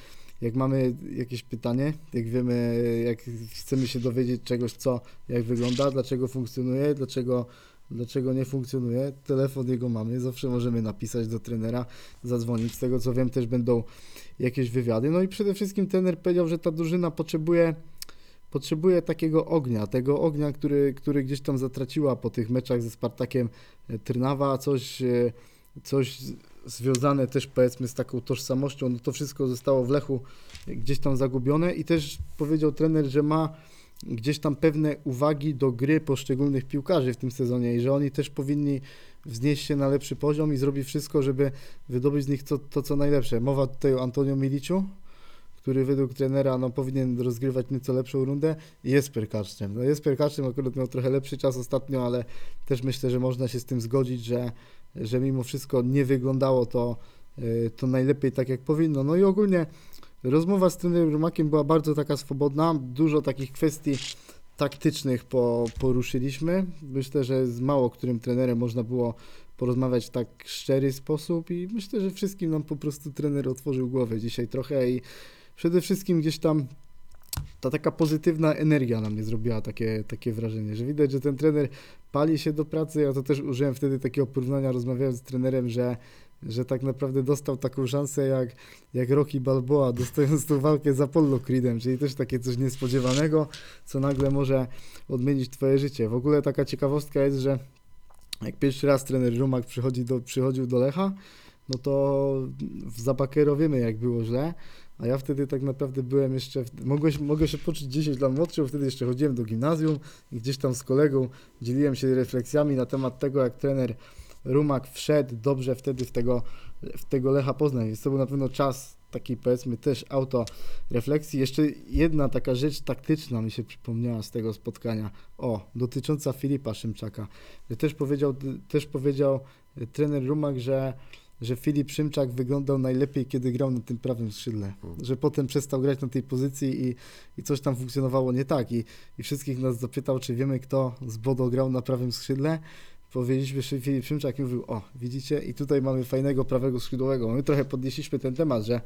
jak mamy jakieś pytanie, jak wiemy, jak chcemy się dowiedzieć czegoś, co, jak wygląda, dlaczego funkcjonuje, dlaczego, dlaczego nie funkcjonuje, telefon jego mamy, zawsze możemy napisać do trenera, zadzwonić. Z tego co wiem, też będą jakieś wywiady. No i przede wszystkim trener powiedział, że ta drużyna potrzebuje potrzebuje takiego ognia, tego ognia, który, który gdzieś tam zatraciła po tych meczach ze Spartakiem Trnawa, coś, e, coś związane też powiedzmy z taką tożsamością, no to wszystko zostało w Lechu gdzieś tam zagubione. I też powiedział trener, że ma gdzieś tam pewne uwagi do gry poszczególnych piłkarzy w tym sezonie i że oni też powinni wznieść się na lepszy poziom i zrobić wszystko, żeby wydobyć z nich to, to co najlepsze. Mowa tutaj o Antonio Miliciu, który według trenera no, powinien rozgrywać nieco lepszą rundę i Jesper Karszczem. No Jesper Karszczem akurat miał trochę lepszy czas ostatnio, ale też myślę, że można się z tym zgodzić, że, że mimo wszystko nie wyglądało to, y, to najlepiej tak jak powinno. No i ogólnie rozmowa z trenerem Rumakiem była bardzo taka swobodna, dużo takich kwestii taktycznych po, poruszyliśmy. Myślę, że z mało którym trenerem można było porozmawiać w tak szczery sposób i myślę, że wszystkim nam po prostu trener otworzył głowę dzisiaj trochę i przede wszystkim gdzieś tam ta taka pozytywna energia na mnie zrobiła takie, takie wrażenie, że widać, że ten trener pali się do pracy. Ja to też użyłem wtedy takiego porównania, rozmawiając z trenerem, że, że tak naprawdę dostał taką szansę jak, jak Rocky Balboa, dostając tą walkę z Apollo Creedem, czyli też takie coś niespodziewanego, co nagle może odmienić Twoje życie. W ogóle taka ciekawostka jest, że jak pierwszy raz trener Rumak przychodzi do, przychodził do Lecha, no to w Zapakero wiemy jak było źle, a ja wtedy tak naprawdę byłem jeszcze, mogłem, mogę się poczuć 10 lat młodszy, bo wtedy jeszcze chodziłem do gimnazjum i gdzieś tam z kolegą dzieliłem się refleksjami na temat tego, jak trener Rumak wszedł dobrze wtedy w tego, w tego Lecha Poznań. Więc to był na pewno czas takiej powiedzmy też autorefleksji. Jeszcze jedna taka rzecz taktyczna mi się przypomniała z tego spotkania. O, dotycząca Filipa Szymczaka. Też powiedział, też powiedział trener Rumak, że że Filip Szymczak wyglądał najlepiej, kiedy grał na tym prawym skrzydle. Mhm. Że potem przestał grać na tej pozycji i, i coś tam funkcjonowało nie tak. I, I wszystkich nas zapytał, czy wiemy, kto z Bodo grał na prawym skrzydle. Powiedzieliśmy, że Filip Szymczak i mówił, o, widzicie, i tutaj mamy fajnego prawego skrzydłowego. My trochę podnieśliśmy ten temat, że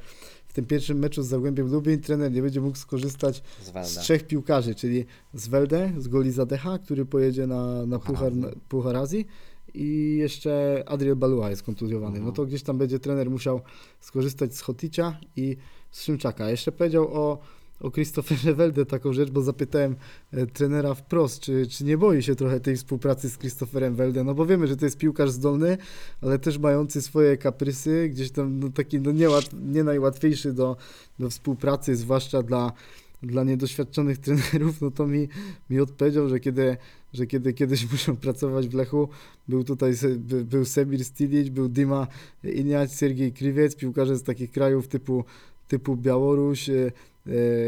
w tym pierwszym meczu z Zagłębiem Lubień trener nie będzie mógł skorzystać Z z trzech piłkarzy, czyli z Welde, z Goli Zadecha, który pojedzie na, na Puchar Puchar, Azji. Puchar Azji i jeszcze Adriel Balua jest kontuzjowany. Mhm. No to gdzieś tam będzie trener musiał skorzystać z Hoticia i z Szymczaka. Jeszcze powiedział o, o Christopherze Welde taką rzecz, bo zapytałem e, trenera wprost, czy, czy nie boi się trochę tej współpracy z Christopherem Welde, no bo wiemy, że to jest piłkarz zdolny, ale też mający swoje kaprysy, gdzieś tam no, taki no, nie, nie najłatwiejszy do, do współpracy, zwłaszcza dla dla niedoświadczonych trenerów, no to mi, mi odpowiedział, że kiedy, że kiedy kiedyś muszą pracować w Lechu, był tutaj by- był Semir Stilic, był Dima Iniać, Sergiej Krywiec, piłkarze z takich krajów typu, typu Białoruś, e,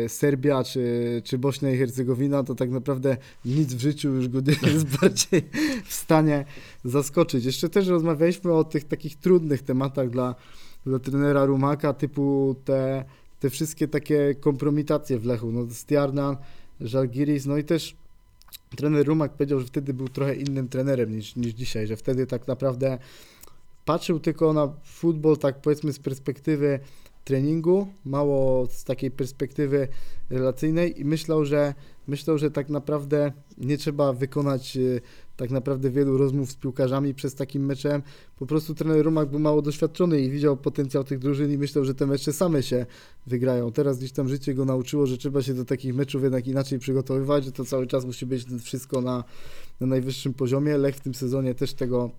Serbia czy, czy Bośnia i Hercegowina, to tak naprawdę nic w życiu już go nie jest bardziej w stanie zaskoczyć. Jeszcze też rozmawialiśmy o tych takich trudnych tematach dla, dla trenera Rumaka, typu te te wszystkie takie kompromitacje w Lechu, no Stiarnan, Żalgiris, no i też trener Rumak powiedział, że wtedy był trochę innym trenerem niż, niż dzisiaj, że wtedy tak naprawdę patrzył tylko na futbol tak powiedzmy z perspektywy treningu, mało z takiej perspektywy relacyjnej i myślał, że myślał, że tak naprawdę nie trzeba wykonać e, tak naprawdę wielu rozmów z piłkarzami przez takim meczem. Po prostu trener Rumak był mało doświadczony i widział potencjał tych drużyn i myślał, że te mecze same się wygrają. Teraz gdzieś tam życie go nauczyło, że trzeba się do takich meczów jednak inaczej przygotowywać, że to cały czas musi być wszystko na, na najwyższym poziomie. Lech w tym sezonie też tego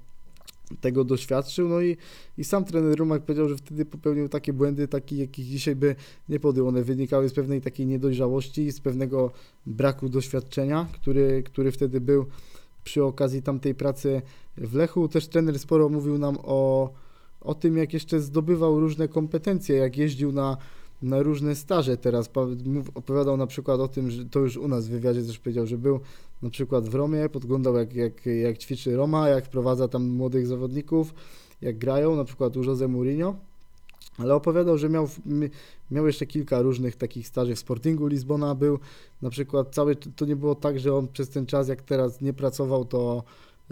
tego doświadczył, no i, i sam trener Rumak powiedział, że wtedy popełnił takie błędy, takich jakich dzisiaj by nie podjął. One wynikały z pewnej takiej niedojrzałości, z pewnego braku doświadczenia, który, który wtedy był przy okazji tamtej pracy w Lechu. Też trener sporo mówił nam o, o tym, jak jeszcze zdobywał różne kompetencje, jak jeździł na, na różne staże teraz. Opowiadał na przykład o tym, że to już u nas w wywiadzie też powiedział, że był na przykład w Romie, podglądał jak, jak, jak ćwiczy Roma, jak wprowadza tam młodych zawodników, jak grają, na przykład u Jose Mourinho. Ale opowiadał, że miał, miał jeszcze kilka różnych takich staży w Sportingu Lizbona był. Na przykład cały, to nie było tak, że on przez ten czas, jak teraz nie pracował, to,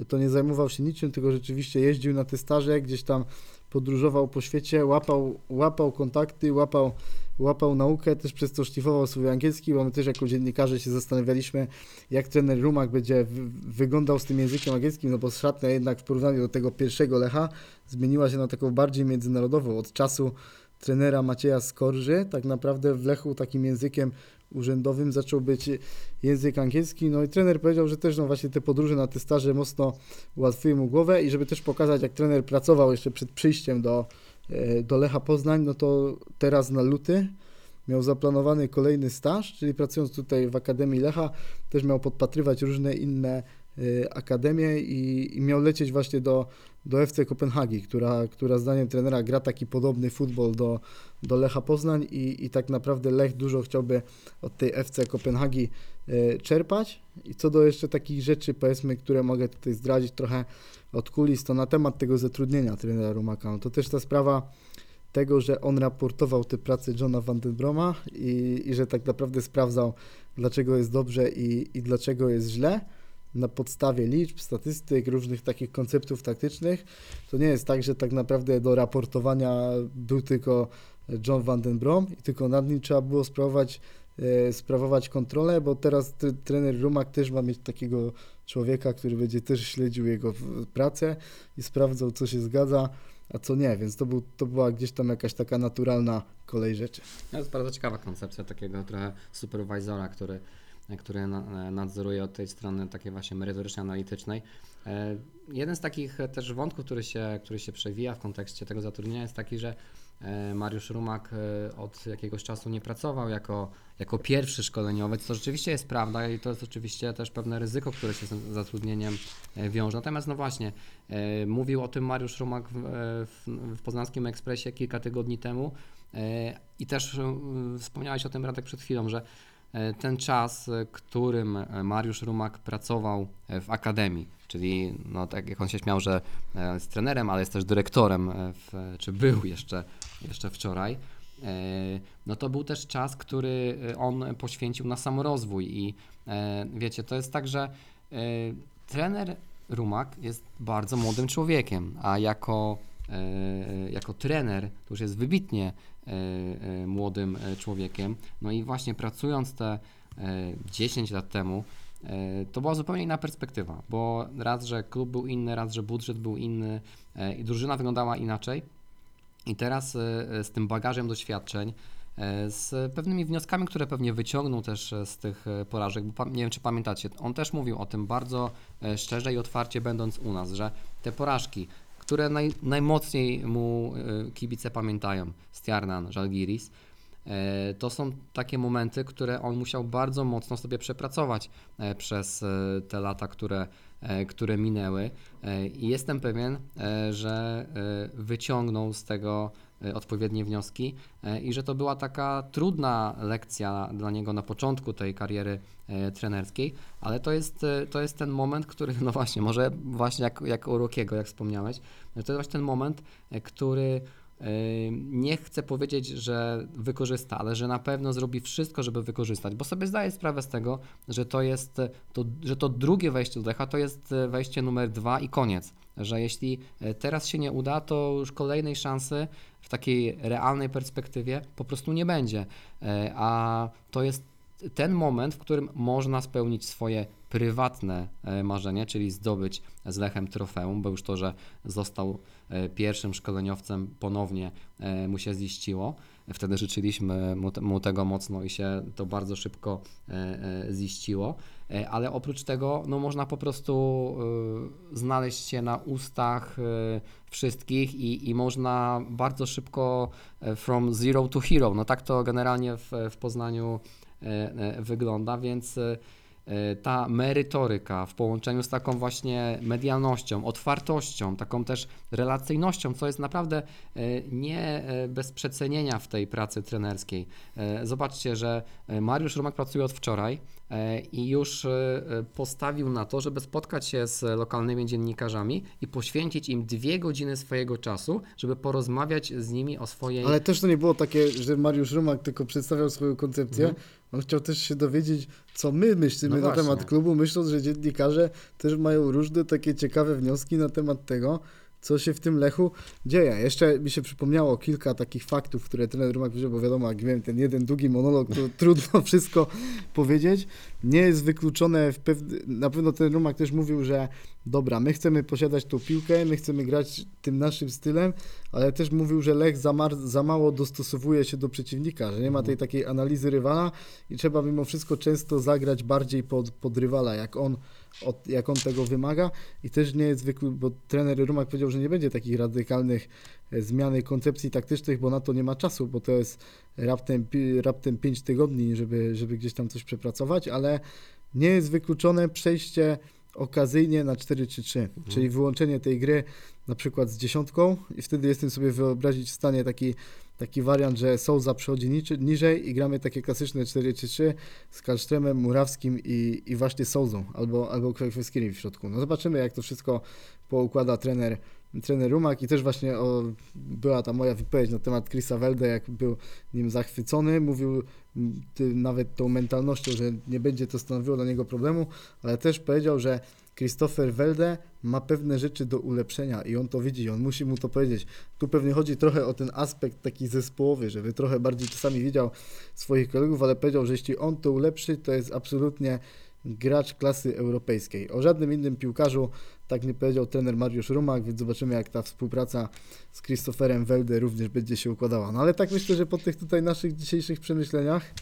to nie zajmował się niczym, tylko rzeczywiście jeździł na te staże, gdzieś tam podróżował po świecie, łapał, łapał kontakty, łapał, łapał naukę, też przez to szlifował swój angielski, bo my też jako dziennikarze się zastanawialiśmy, jak trener Rumak będzie wy- wyglądał z tym językiem angielskim, no bo szatnia jednak w porównaniu do tego pierwszego Lecha zmieniła się na taką bardziej międzynarodową. Od czasu trenera Macieja Skorży tak naprawdę w Lechu takim językiem urzędowym zaczął być język angielski, no i trener powiedział, że też no właśnie te podróże na te staże mocno ułatwiły mu głowę i żeby też pokazać, jak trener pracował jeszcze przed przyjściem do, e, do Lecha Poznań, no to teraz na luty miał zaplanowany kolejny staż, czyli pracując tutaj w Akademii Lecha, też miał podpatrywać różne inne e, akademie i, i miał lecieć właśnie do, do FC Kopenhagi, która, która zdaniem trenera gra taki podobny futbol do, do Lecha Poznań i, i tak naprawdę Lech dużo chciałby od tej FC Kopenhagi e, czerpać. I co do jeszcze takich rzeczy, powiedzmy, które mogę tutaj zdradzić trochę od kulis, to na temat tego zatrudnienia trenera Rumaka, no to też ta sprawa tego, że on raportował tę pracę Johna Van Den Broma i, i że tak naprawdę sprawdzał, dlaczego jest dobrze i, i dlaczego jest źle na podstawie liczb, statystyk, różnych takich konceptów taktycznych. To nie jest tak, że tak naprawdę do raportowania był tylko John Van Den Brom i tylko nad nim trzeba było sprawować, e, sprawować kontrolę, bo teraz tre- trener Rumak też ma mieć takiego człowieka, który będzie też śledził jego pracę i sprawdzał, co się zgadza, a co nie, więc to, był, to była gdzieś tam jakaś taka naturalna kolej rzeczy. To jest bardzo ciekawa koncepcja takiego trochę superwizora, który, który na- nadzoruje od tej strony takiej właśnie merytoryczno-analitycznej. E, Jeden z takich e, też wątków, który się, który się przewija w kontekście tego zatrudnienia jest taki, że e, Mariusz Rumak e, od jakiegoś czasu nie pracował jako, jako pierwszy szkoleniowiec, co rzeczywiście jest prawda i to jest oczywiście też pewne ryzyko, które się z zatrudnieniem e, wiąże. Natomiast no właśnie, e, mówił o tym Mariusz Rumak w, e, w, w Poznańskim Ekspresie kilka tygodni temu e, i też e, wspomniałeś o tym Radek przed chwilą, że e, ten czas, e, którym e, Mariusz Rumak pracował e, w Akademii, czyli no, tak jak on się śmiał, że e, jest trenerem, ale jest też dyrektorem, e, w, czy był jeszcze, jeszcze wczoraj, e, no to był też czas, który e, on poświęcił na samorozwój. I e, wiecie, to jest tak, że e, trener Rumak jest bardzo młodym człowiekiem, a jako, e, jako trener to już jest wybitnie e, e, młodym e, człowiekiem. No i właśnie pracując te e, 10 lat temu, e, to była zupełnie inna perspektywa, bo raz, że klub był inny, raz, że budżet był inny e, i drużyna wyglądała inaczej. I teraz e, e, z tym bagażem doświadczeń, e, z pewnymi wnioskami, które pewnie wyciągnął też e, z tych e, porażek, bo nie wiem czy pamiętacie, on też mówił o tym bardzo e, szczerze i otwarcie będąc u nas, że te porażki, które naj, najmocniej mu e, kibice pamiętają, Stjarnan, Żalgiris, e, to są takie momenty, które on musiał bardzo mocno sobie przepracować e, przez te lata, które, które minęły. I jestem pewien, że wyciągnął z tego odpowiednie wnioski e, i że to była taka trudna lekcja dla niego na początku tej kariery e, trenerskiej, ale to jest, to jest ten moment, który, no właśnie, może właśnie jak, jak u Rokiego, jak wspomniałeś, to jest właśnie ten moment, który nie chcę powiedzieć, że wykorzysta, ale że na pewno zrobi wszystko, żeby wykorzystać, bo sobie zdaję sprawę z tego, że to jest, to, że to drugie wejście do Lecha to jest e, wejście numer dwa i koniec, że jeśli e, teraz się nie uda, to już kolejnej szansy w takiej realnej perspektywie po prostu nie będzie, E, a to jest ten moment, w którym można spełnić swoje prywatne marzenie, czyli zdobyć z Lechem trofeum, bo już to, że został pierwszym szkoleniowcem ponownie e, mu się ziściło. Wtedy życzyliśmy mu, te- mu tego mocno i się to bardzo szybko e, e, ziściło. E, Ale oprócz tego no, można po prostu e, znaleźć się na ustach e, wszystkich i, i można bardzo szybko e, from zero to hero. No tak to generalnie w, w Poznaniu e, e, wygląda, więc e, e, ta merytoryka w połączeniu z taką właśnie medialnością, otwartością, taką też relacyjnością, co jest naprawdę e, nie e, bez przecenienia w tej pracy trenerskiej. E, Zobaczcie, że e, Mariusz Rumak pracuje od wczoraj e, i już e, e, postawił na to, żeby spotkać się z lokalnymi dziennikarzami i poświęcić im dwie godziny swojego czasu, żeby porozmawiać z nimi o swojej Ale też to nie było takie, że Mariusz Rumak tylko przedstawiał swoją koncepcję. Mhm. On chciał też się dowiedzieć, co my myślimy No na temat klubu, myśląc, że dziennikarze też mają różne takie ciekawe wnioski na temat tego, co się w tym Lechu dzieje. Jeszcze mi się przypomniało kilka takich faktów, które trener Rumak powiedział, bo wiadomo, jak miałem ten jeden długi monolog, to trudno wszystko powiedzieć. Nie jest wykluczone, w pew... na pewno ten Rumak też mówił, że dobra, my chcemy posiadać tą piłkę, my chcemy grać tym naszym stylem, ale też mówił, że Lech za, mar- za mało dostosowuje się do przeciwnika, że nie ma tej takiej analizy rywala i trzeba mimo wszystko często zagrać bardziej pod, pod rywala, jak on, od, jak on tego wymaga. I też nie jest zwykły, bo trener Rumak powiedział, że nie będzie takich radykalnych e, zmiany koncepcji taktycznych, bo na to nie ma czasu, bo to jest raptem, raptem 5 tygodni, żeby, żeby gdzieś tam coś przepracować, ale nie jest wykluczone przejście okazyjnie na 4-3-3, czyli wyłączenie tej gry na przykład z dziesiątką i wtedy jestem sobie wyobrazić w stanie taki, taki wariant, że Souza przychodzi niczy, niżej i gramy takie klasyczne 4-3-3 z Kalsztremem, Murawskim i, i właśnie Souzą albo, albo Kwekweskirim w środku. No zobaczymy jak to wszystko poukłada trener, trener Rumak i też właśnie o, była ta moja wypowiedź na temat Chrisa Welde, jak był nim zachwycony, mówił ty, nawet tą mentalnością, że nie będzie to stanowiło dla niego problemu, ale też powiedział, że Christopher Welde ma pewne rzeczy do ulepszenia i on to widzi, on musi mu to powiedzieć. Tu pewnie chodzi trochę o ten aspekt taki zespołowy, żeby trochę bardziej czasami widział swoich kolegów, ale powiedział, że jeśli on to ulepszy, to jest absolutnie gracz klasy europejskiej. O żadnym innym piłkarzu tak nie powiedział trener Mariusz Rumak, więc zobaczymy jak ta współpraca z Christopherem Welde również będzie się układała. No ale tak myślę, że po tych tutaj naszych dzisiejszych przemyśleniach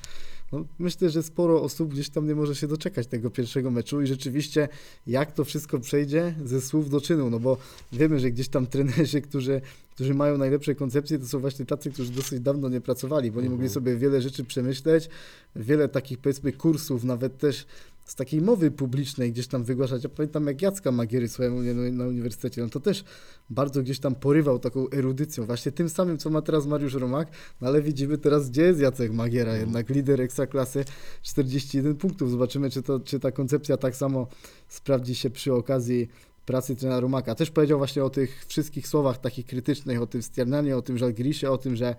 no, myślę, że sporo osób gdzieś tam nie może się doczekać tego pierwszego meczu i rzeczywiście jak to wszystko przejdzie ze słów do czynu, no bo wiemy, że gdzieś tam trenerzy, którzy, którzy mają najlepsze koncepcje, to są właśnie tacy, którzy dosyć dawno nie pracowali, bo nie mogli Mhm. sobie wiele rzeczy przemyśleć, wiele takich powiedzmy kursów, nawet też z takiej mowy publicznej gdzieś tam wygłaszać. Ja pamiętam jak Jacka Magiery słuchałem na, na uniwersytecie, no to też bardzo gdzieś tam porywał taką erudycją, właśnie tym samym, co ma teraz Mariusz Romak, no ale widzimy teraz, gdzie jest Jacek Magiera, Mhm. jednak lider ekstraklasy, 41 punktów. Zobaczymy, czy, to, czy ta koncepcja tak samo sprawdzi się przy okazji pracy trenera Rumaka. Też powiedział właśnie o tych wszystkich słowach takich krytycznych, o tym Stjarnanie, o tym Żalgirisie, o tym, że,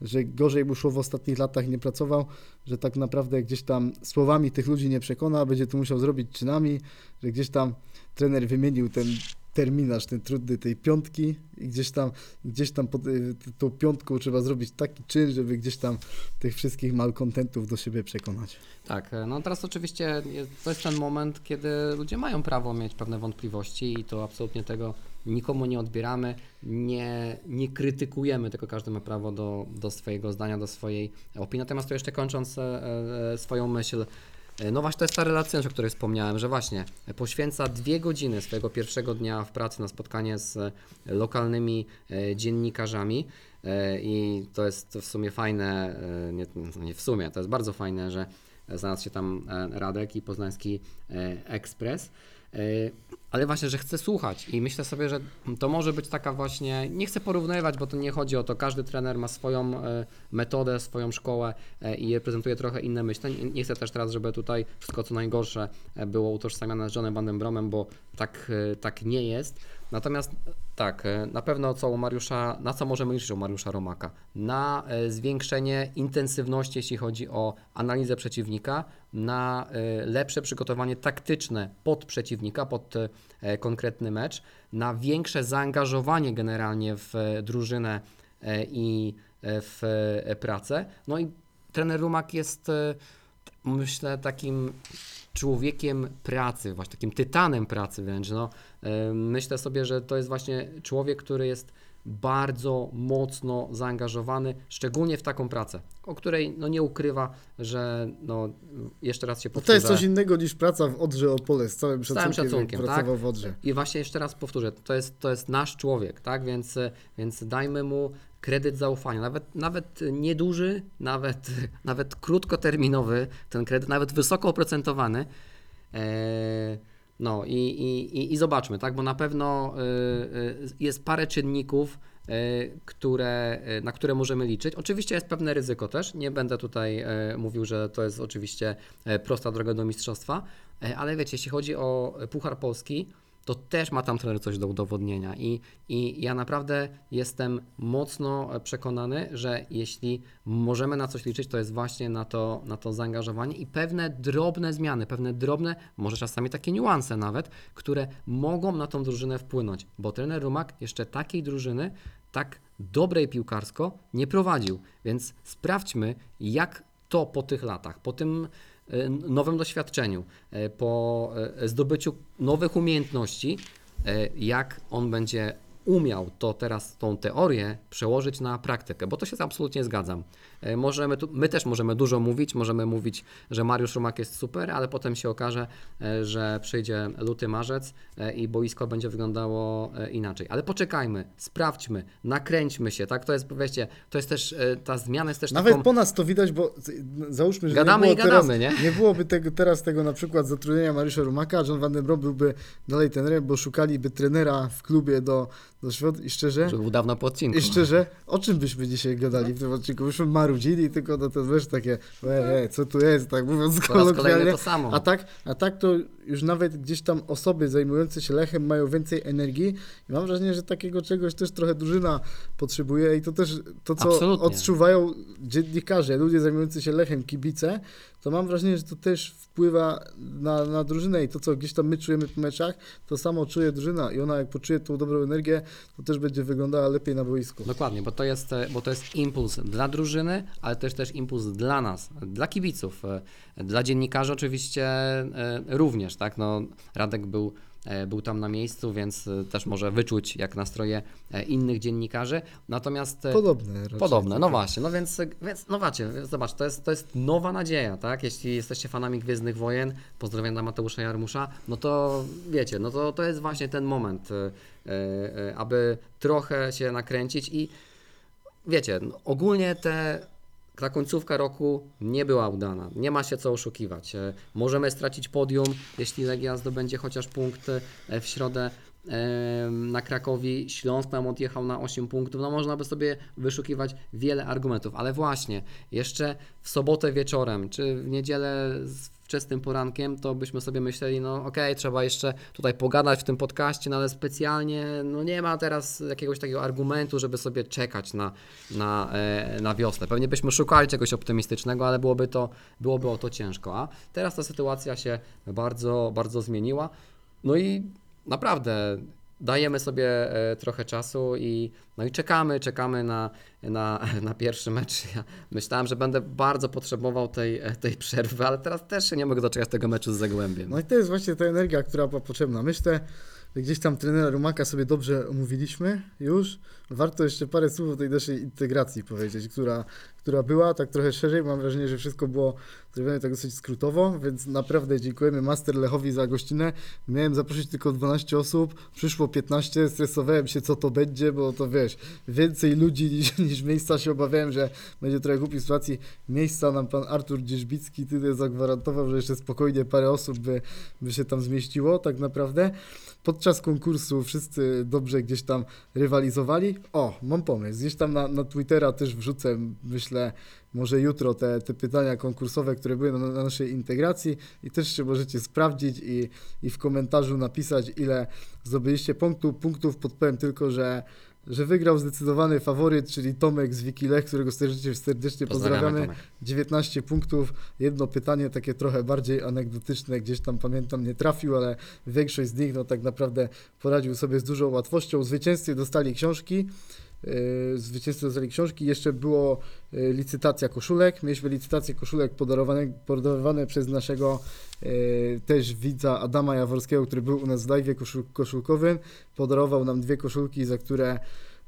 że gorzej mu szło w ostatnich latach, nie pracował, że tak naprawdę gdzieś tam słowami tych ludzi nie przekona, będzie to musiał zrobić czynami, że gdzieś tam trener wymienił ten terminarz, ten trudny tej piątki i gdzieś tam, gdzieś tam pod y, tą piątką trzeba zrobić taki czyn, żeby gdzieś tam tych wszystkich malkontentów do siebie przekonać. Tak, no teraz oczywiście jest, to jest ten moment, kiedy ludzie mają prawo mieć pewne wątpliwości i to absolutnie tego nikomu nie odbieramy, nie, nie krytykujemy, tylko każdy ma prawo do, do swojego zdania, do swojej opinii. Natomiast to jeszcze kończąc e, e, swoją myśl, e, no właśnie to jest ta relacja, o której wspomniałem, że właśnie poświęca dwie godziny swojego pierwszego dnia w pracy na spotkanie z lokalnymi dziennikarzami. I to jest w sumie fajne, nie, nie w sumie, to jest bardzo fajne, że znalazł się tam Radek i Poznański Ekspres. Ale właśnie, że chcę słuchać i myślę sobie, że to może być taka właśnie, nie chcę porównywać, bo to nie chodzi o to, każdy trener ma swoją e, metodę, swoją szkołę e, i reprezentuje trochę inne myślenie. Nie chcę też teraz, żeby tutaj wszystko co najgorsze e, było utożsamiane z Johnem Van Bromem, bo tak, tak nie jest. Natomiast tak, e, na pewno co u Mariusza, na co możemy liczyć u Mariusza Romaka? Na e, zwiększenie intensywności, jeśli chodzi o analizę przeciwnika, na e, lepsze przygotowanie taktyczne pod przeciwnika, pod e, konkretny mecz, na większe zaangażowanie generalnie w e, drużynę e, i e, w e, pracę. No i trener Rumak jest, e, myślę, takim człowiekiem pracy, właśnie takim tytanem pracy wręcz. No, myślę sobie, że to jest właśnie człowiek, który jest bardzo mocno zaangażowany, szczególnie w taką pracę, o której no, nie ukrywa, że no, jeszcze raz się No powtórzę. to jest coś innego niż praca w Odrze Opole, z całym Z całym szacunkiem, szacunkiem, tak? w Odrze. I właśnie jeszcze raz powtórzę, to jest, to jest nasz człowiek, tak? Więc, więc dajmy mu kredyt zaufania, nawet, nawet nieduży, nawet, nawet krótkoterminowy, ten kredyt, nawet wysoko oprocentowany, E, No i, i, i, zobaczmy, tak? Bo na pewno y, y, jest parę czynników, które, na które możemy liczyć. Oczywiście jest pewne ryzyko też. Nie będę tutaj mówił, że to jest oczywiście prosta droga do mistrzostwa, ale wiecie, jeśli chodzi o Puchar Polski, to też ma tam trener coś do udowodnienia. I, I ja naprawdę jestem mocno przekonany, że jeśli możemy na coś liczyć, to jest właśnie na to, na to zaangażowanie i pewne drobne zmiany, pewne drobne, może czasami takie niuanse nawet, które mogą na tą drużynę wpłynąć, bo trener Rumak jeszcze takiej drużyny, tak dobrej piłkarsko nie prowadził. Więc sprawdźmy, jak to po tych latach, po tym nowym doświadczeniu, e, po e, zdobyciu nowych umiejętności, e, jak on będzie umiał to teraz, tą teorię przełożyć na praktykę, bo to się absolutnie zgadzam. E, Możemy tu, my też możemy dużo mówić, możemy mówić, że Mariusz Rumak jest super, ale potem się okaże, e, że przyjdzie luty, marzec e, i boisko będzie wyglądało inaczej. Ale poczekajmy, sprawdźmy, nakręćmy się, tak? To jest, wiecie, to jest też, ta zmiana jest też Nawet taką... po nas to widać, bo załóżmy, że Gadamy nie i było teraz, gadamy, nie? nie byłoby tego, teraz tego na przykład zatrudnienia Mariusza Rumaka, John Van den Brom byłby dalej trenerem, bo szukaliby trenera w klubie do, do świąt i szczerze, Że był dawno po odcinku. i szczerze, o czym byśmy dzisiaj gadali w tym odcinku? Byśmy marudzili, tylko no to wiesz takie, e, e, co tu jest, tak mówiąc kolokwialnie. to samo. A tak, a tak to już nawet gdzieś tam osoby zajmujące się Lechem mają więcej energii i mam wrażenie, że takiego czegoś też trochę drużyna potrzebuje i to też to, co Absolutnie. odczuwają dziennikarze, ludzie zajmujący się Lechem, kibice, to mam wrażenie, że to też wpływa na, na drużynę i to, co gdzieś tam my czujemy po meczach, to samo czuje drużyna i ona jak poczuje tą dobrą energię, to też będzie wyglądała lepiej na boisku. Dokładnie, bo to, jest, e, bo to jest impuls dla drużyny, ale też też impuls dla nas, dla kibiców, e, dla dziennikarzy oczywiście e, również, tak? No, Radek był, był tam na miejscu, więc e, też może wyczuć jak nastroje e, innych dziennikarzy. Natomiast e, Podobne raczej. Podobne, no właśnie, no więc, więc no macie, zobacz, to jest, to jest nowa nadzieja, tak? Jeśli jesteście fanami Gwiezdnych Wojen, pozdrawiam dla Mateusza Jarmusza, no to wiecie, no to, to jest właśnie ten moment, e, e, aby trochę się nakręcić i wiecie, no, ogólnie te, ta końcówka roku nie była udana, nie ma się co oszukiwać. E, Możemy stracić podium, jeśli Legia zdobędzie chociaż punkt e, w środę e, na Krakowi, Śląsk nam odjechał na 8 punktów, no można by sobie wyszukiwać wiele argumentów, ale właśnie, jeszcze w sobotę wieczorem, czy w niedzielę wczesnym porankiem, to byśmy sobie myśleli, no okej, trzeba jeszcze tutaj pogadać w tym podcaście, no ale specjalnie, no nie ma teraz jakiegoś takiego argumentu, żeby sobie czekać na, na, e, na wiosnę. Pewnie byśmy szukali czegoś optymistycznego, ale byłoby to, byłoby o to ciężko, a teraz ta sytuacja się bardzo, bardzo zmieniła, no i naprawdę dajemy sobie e, trochę czasu i, no i czekamy, czekamy na, na, na pierwszy mecz. Ja myślałem, że będę bardzo potrzebował tej, e, tej przerwy, ale teraz też nie mogę doczekać tego meczu z Zagłębiem. No i to jest właśnie ta energia, która była potrzebna. Myślę, gdzieś tam trenera Rumaka sobie dobrze omówiliśmy już. Warto jeszcze parę słów o tej naszej integracji powiedzieć, która, która była tak trochę szerzej. Mam wrażenie, że wszystko było zrobione tak dosyć skrótowo, więc naprawdę dziękujemy Master Lechowi za gościnę. Miałem zaprosić tylko 12 osób, przyszło 15, stresowałem się co to będzie, bo to wiesz, więcej ludzi niż, niż miejsca się obawiałem, że będzie trochę głupi sytuacji. Miejsca nam pan Artur Dzierzbicki tyle zagwarantował, że jeszcze spokojnie parę osób by, by się tam zmieściło tak naprawdę. Podczas konkursu wszyscy dobrze gdzieś tam rywalizowali. O, mam pomysł. Gdzieś tam na, na Twittera też wrzucę, myślę, może jutro te, te pytania konkursowe, które były na, na naszej integracji i też się możecie sprawdzić i, i w komentarzu napisać, ile zdobyliście punktów. Punktów podpowiem tylko, że że wygrał zdecydowany faworyt, czyli Tomek z Wikilech, którego serdecznie, serdecznie pozdrawiamy. Tomek. 19 punktów, jedno pytanie takie trochę bardziej anegdotyczne, gdzieś tam pamiętam nie trafił, ale większość z nich no tak naprawdę poradził sobie z dużą łatwością. Zwycięzcy dostali książki, yy, zwycięzcy dostali książki, jeszcze było yy, licytacja koszulek, mieliśmy licytację koszulek podarowane, podarowane przez naszego yy, też widza Adama Jaworskiego, który był u nas w live koszul, koszulkowym, podarował nam dwie koszulki, za które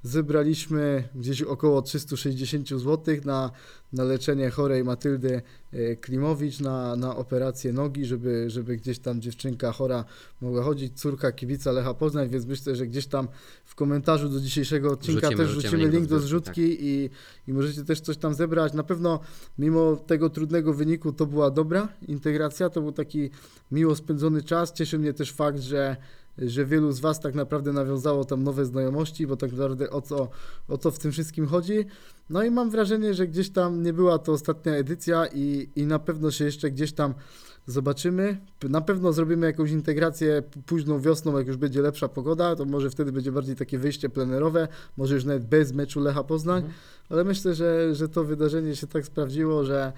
zebraliśmy gdzieś około 360 zł na, na leczenie chorej Matyldy e, Klimowicz na, na operację nogi, żeby, żeby gdzieś tam dziewczynka chora mogła chodzić, córka kibica Lecha Poznań, więc myślę, że gdzieś tam w komentarzu do dzisiejszego odcinka Wrzucimy- też wrzucimy wrzucimy link do zrzutki, zrzutki i, i możecie też coś tam zebrać. Na pewno mimo tego trudnego wyniku to była dobra integracja, to był taki miło spędzony czas. Cieszy mnie też fakt, że że wielu z Was tak naprawdę nawiązało tam nowe znajomości, bo tak naprawdę o co, o co w tym wszystkim chodzi. No i mam wrażenie, że gdzieś tam nie była to ostatnia edycja i, i na pewno się jeszcze gdzieś tam zobaczymy. Na pewno zrobimy jakąś integrację późną wiosną, jak już będzie lepsza pogoda, to może wtedy będzie bardziej takie wyjście plenerowe, może już nawet bez meczu Lecha Poznań, Mhm. ale myślę, że, że to wydarzenie się tak sprawdziło, że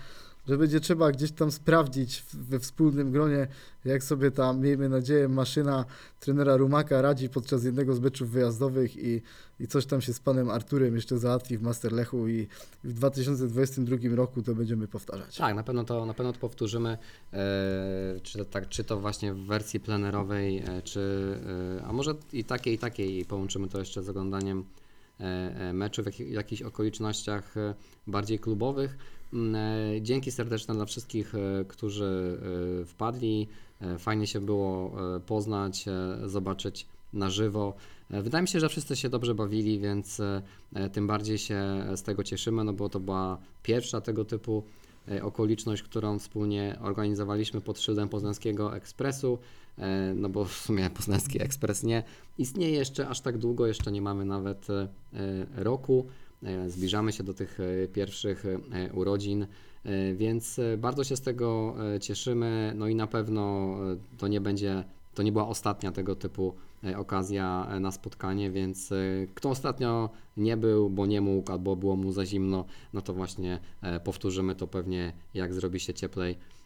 że będzie trzeba gdzieś tam sprawdzić we wspólnym gronie, jak sobie tam, miejmy nadzieję, maszyna trenera Rumaka radzi podczas jednego z meczów wyjazdowych i, i coś tam się z panem Arturem jeszcze załatwi w Masterlechu i w 2022 roku to będziemy powtarzać. Tak, na pewno to, na pewno to powtórzymy, e, czy, to tak, czy to właśnie w wersji plenerowej, e, czy, e, a może i takiej, i takiej, i połączymy to jeszcze z oglądaniem meczu w jakich, jakichś okolicznościach e, bardziej klubowych. Mm, e, Dzięki serdeczne dla wszystkich, e, którzy e, wpadli. E, Fajnie się było e, poznać, e, zobaczyć na żywo. E, Wydaje mi się, że wszyscy się dobrze bawili, więc e, e, tym bardziej się z tego cieszymy, no bo to była pierwsza tego typu e, okoliczność, którą wspólnie organizowaliśmy pod szyldem Poznańskiego Ekspresu, e, no bo w sumie Poznański Ekspres nie istnieje jeszcze aż tak długo, jeszcze nie mamy nawet e, e, roku. E, Zbliżamy się do tych e, pierwszych e, urodzin, e, więc e, bardzo się z tego e, cieszymy. No i na pewno e, to nie będzie, to nie była ostatnia tego typu e, okazja e, na spotkanie, więc e, kto ostatnio nie był, bo nie mógł albo było mu za zimno, no to właśnie e, powtórzymy to pewnie jak zrobi się cieplej. e,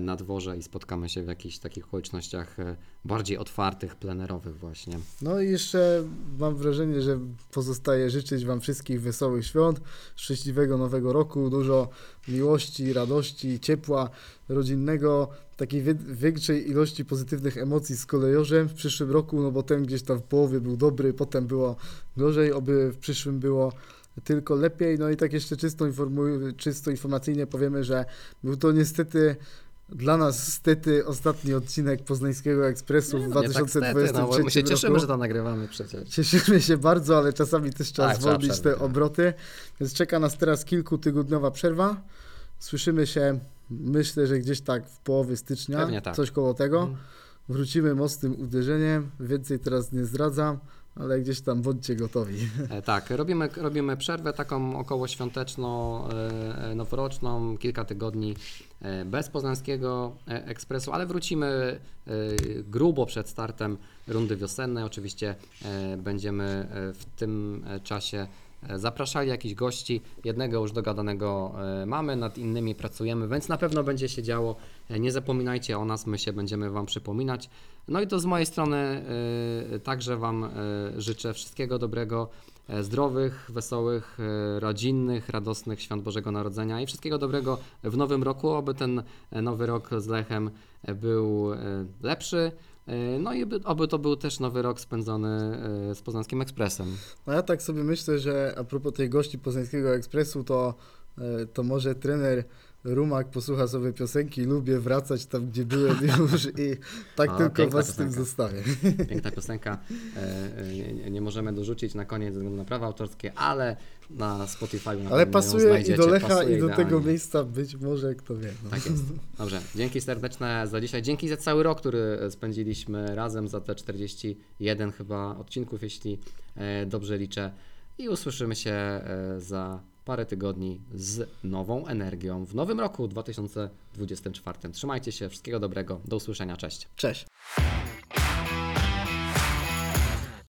na dworze i spotkamy się w jakichś takich okolicznościach e, bardziej otwartych, plenerowych właśnie. No i jeszcze mam wrażenie, że pozostaje życzyć Wam wszystkich wesołych świąt, szczęśliwego nowego roku, dużo miłości, radości, ciepła rodzinnego, takiej większej ilości pozytywnych emocji z kolejorzem w przyszłym roku, no bo ten gdzieś tam w połowie był dobry, potem było gorzej, oby w przyszłym było tylko lepiej. No i tak jeszcze czysto, informuj, czysto informacyjnie powiemy, że był to niestety dla nas stety ostatni odcinek Poznańskiego Ekspresu w Nie, no nie tak 2023 stety, no, my się roku. cieszymy, że to nagrywamy przecież. Cieszymy się bardzo, ale czasami też trzeba Tak, zwolnić te tak. obroty. Więc czeka nas teraz kilkutygodniowa przerwa. Słyszymy się, myślę, że gdzieś tak w połowie stycznia, tak. coś koło tego. Mhm. Wrócimy mocnym uderzeniem. Więcej teraz nie zdradzam, ale gdzieś tam bądźcie gotowi. E, Tak, robimy, robimy przerwę taką około świąteczną, e, e, noworoczną, kilka tygodni bez Poznańskiego Ekspresu, ale wrócimy grubo przed startem rundy wiosennej. Oczywiście będziemy w tym czasie zapraszali jakichś gości. Jednego już dogadanego e, mamy, nad innymi pracujemy, więc na pewno będzie się działo. E, Nie zapominajcie o nas, my się będziemy Wam przypominać. No i to z mojej strony e, także Wam e, życzę wszystkiego dobrego, e, zdrowych, wesołych, e, rodzinnych, radosnych świąt Bożego Narodzenia i wszystkiego dobrego w nowym roku, aby ten e, nowy rok z Lechem e, był e, lepszy. E, No i by- oby to był też nowy rok spędzony e, z Poznańskim Ekspresem. No ja tak sobie myślę, że a propos tej gości Poznańskiego Ekspresu, to, e, to może trener Rumak posłucha sobie piosenki Lubię wracać tam, gdzie byłem już i tak A, tylko was z tym piosenka. zostawię. Piękna piosenka. e, e, Nie, nie możemy dorzucić na koniec ze względu na prawa autorskie, ale na Spotify na Ale pasuje i do Lecha, Pasuje i do tego idealnie. miejsca być może, kto wie. No. Tak jest. Dobrze, dzięki serdeczne za dzisiaj. Dzięki za cały rok, który spędziliśmy razem, za te 41 chyba odcinków, jeśli e, dobrze liczę. I usłyszymy się e, za parę tygodni z nową energią w nowym roku 2024. Trzymajcie się, wszystkiego dobrego, do usłyszenia, cześć. Cześć.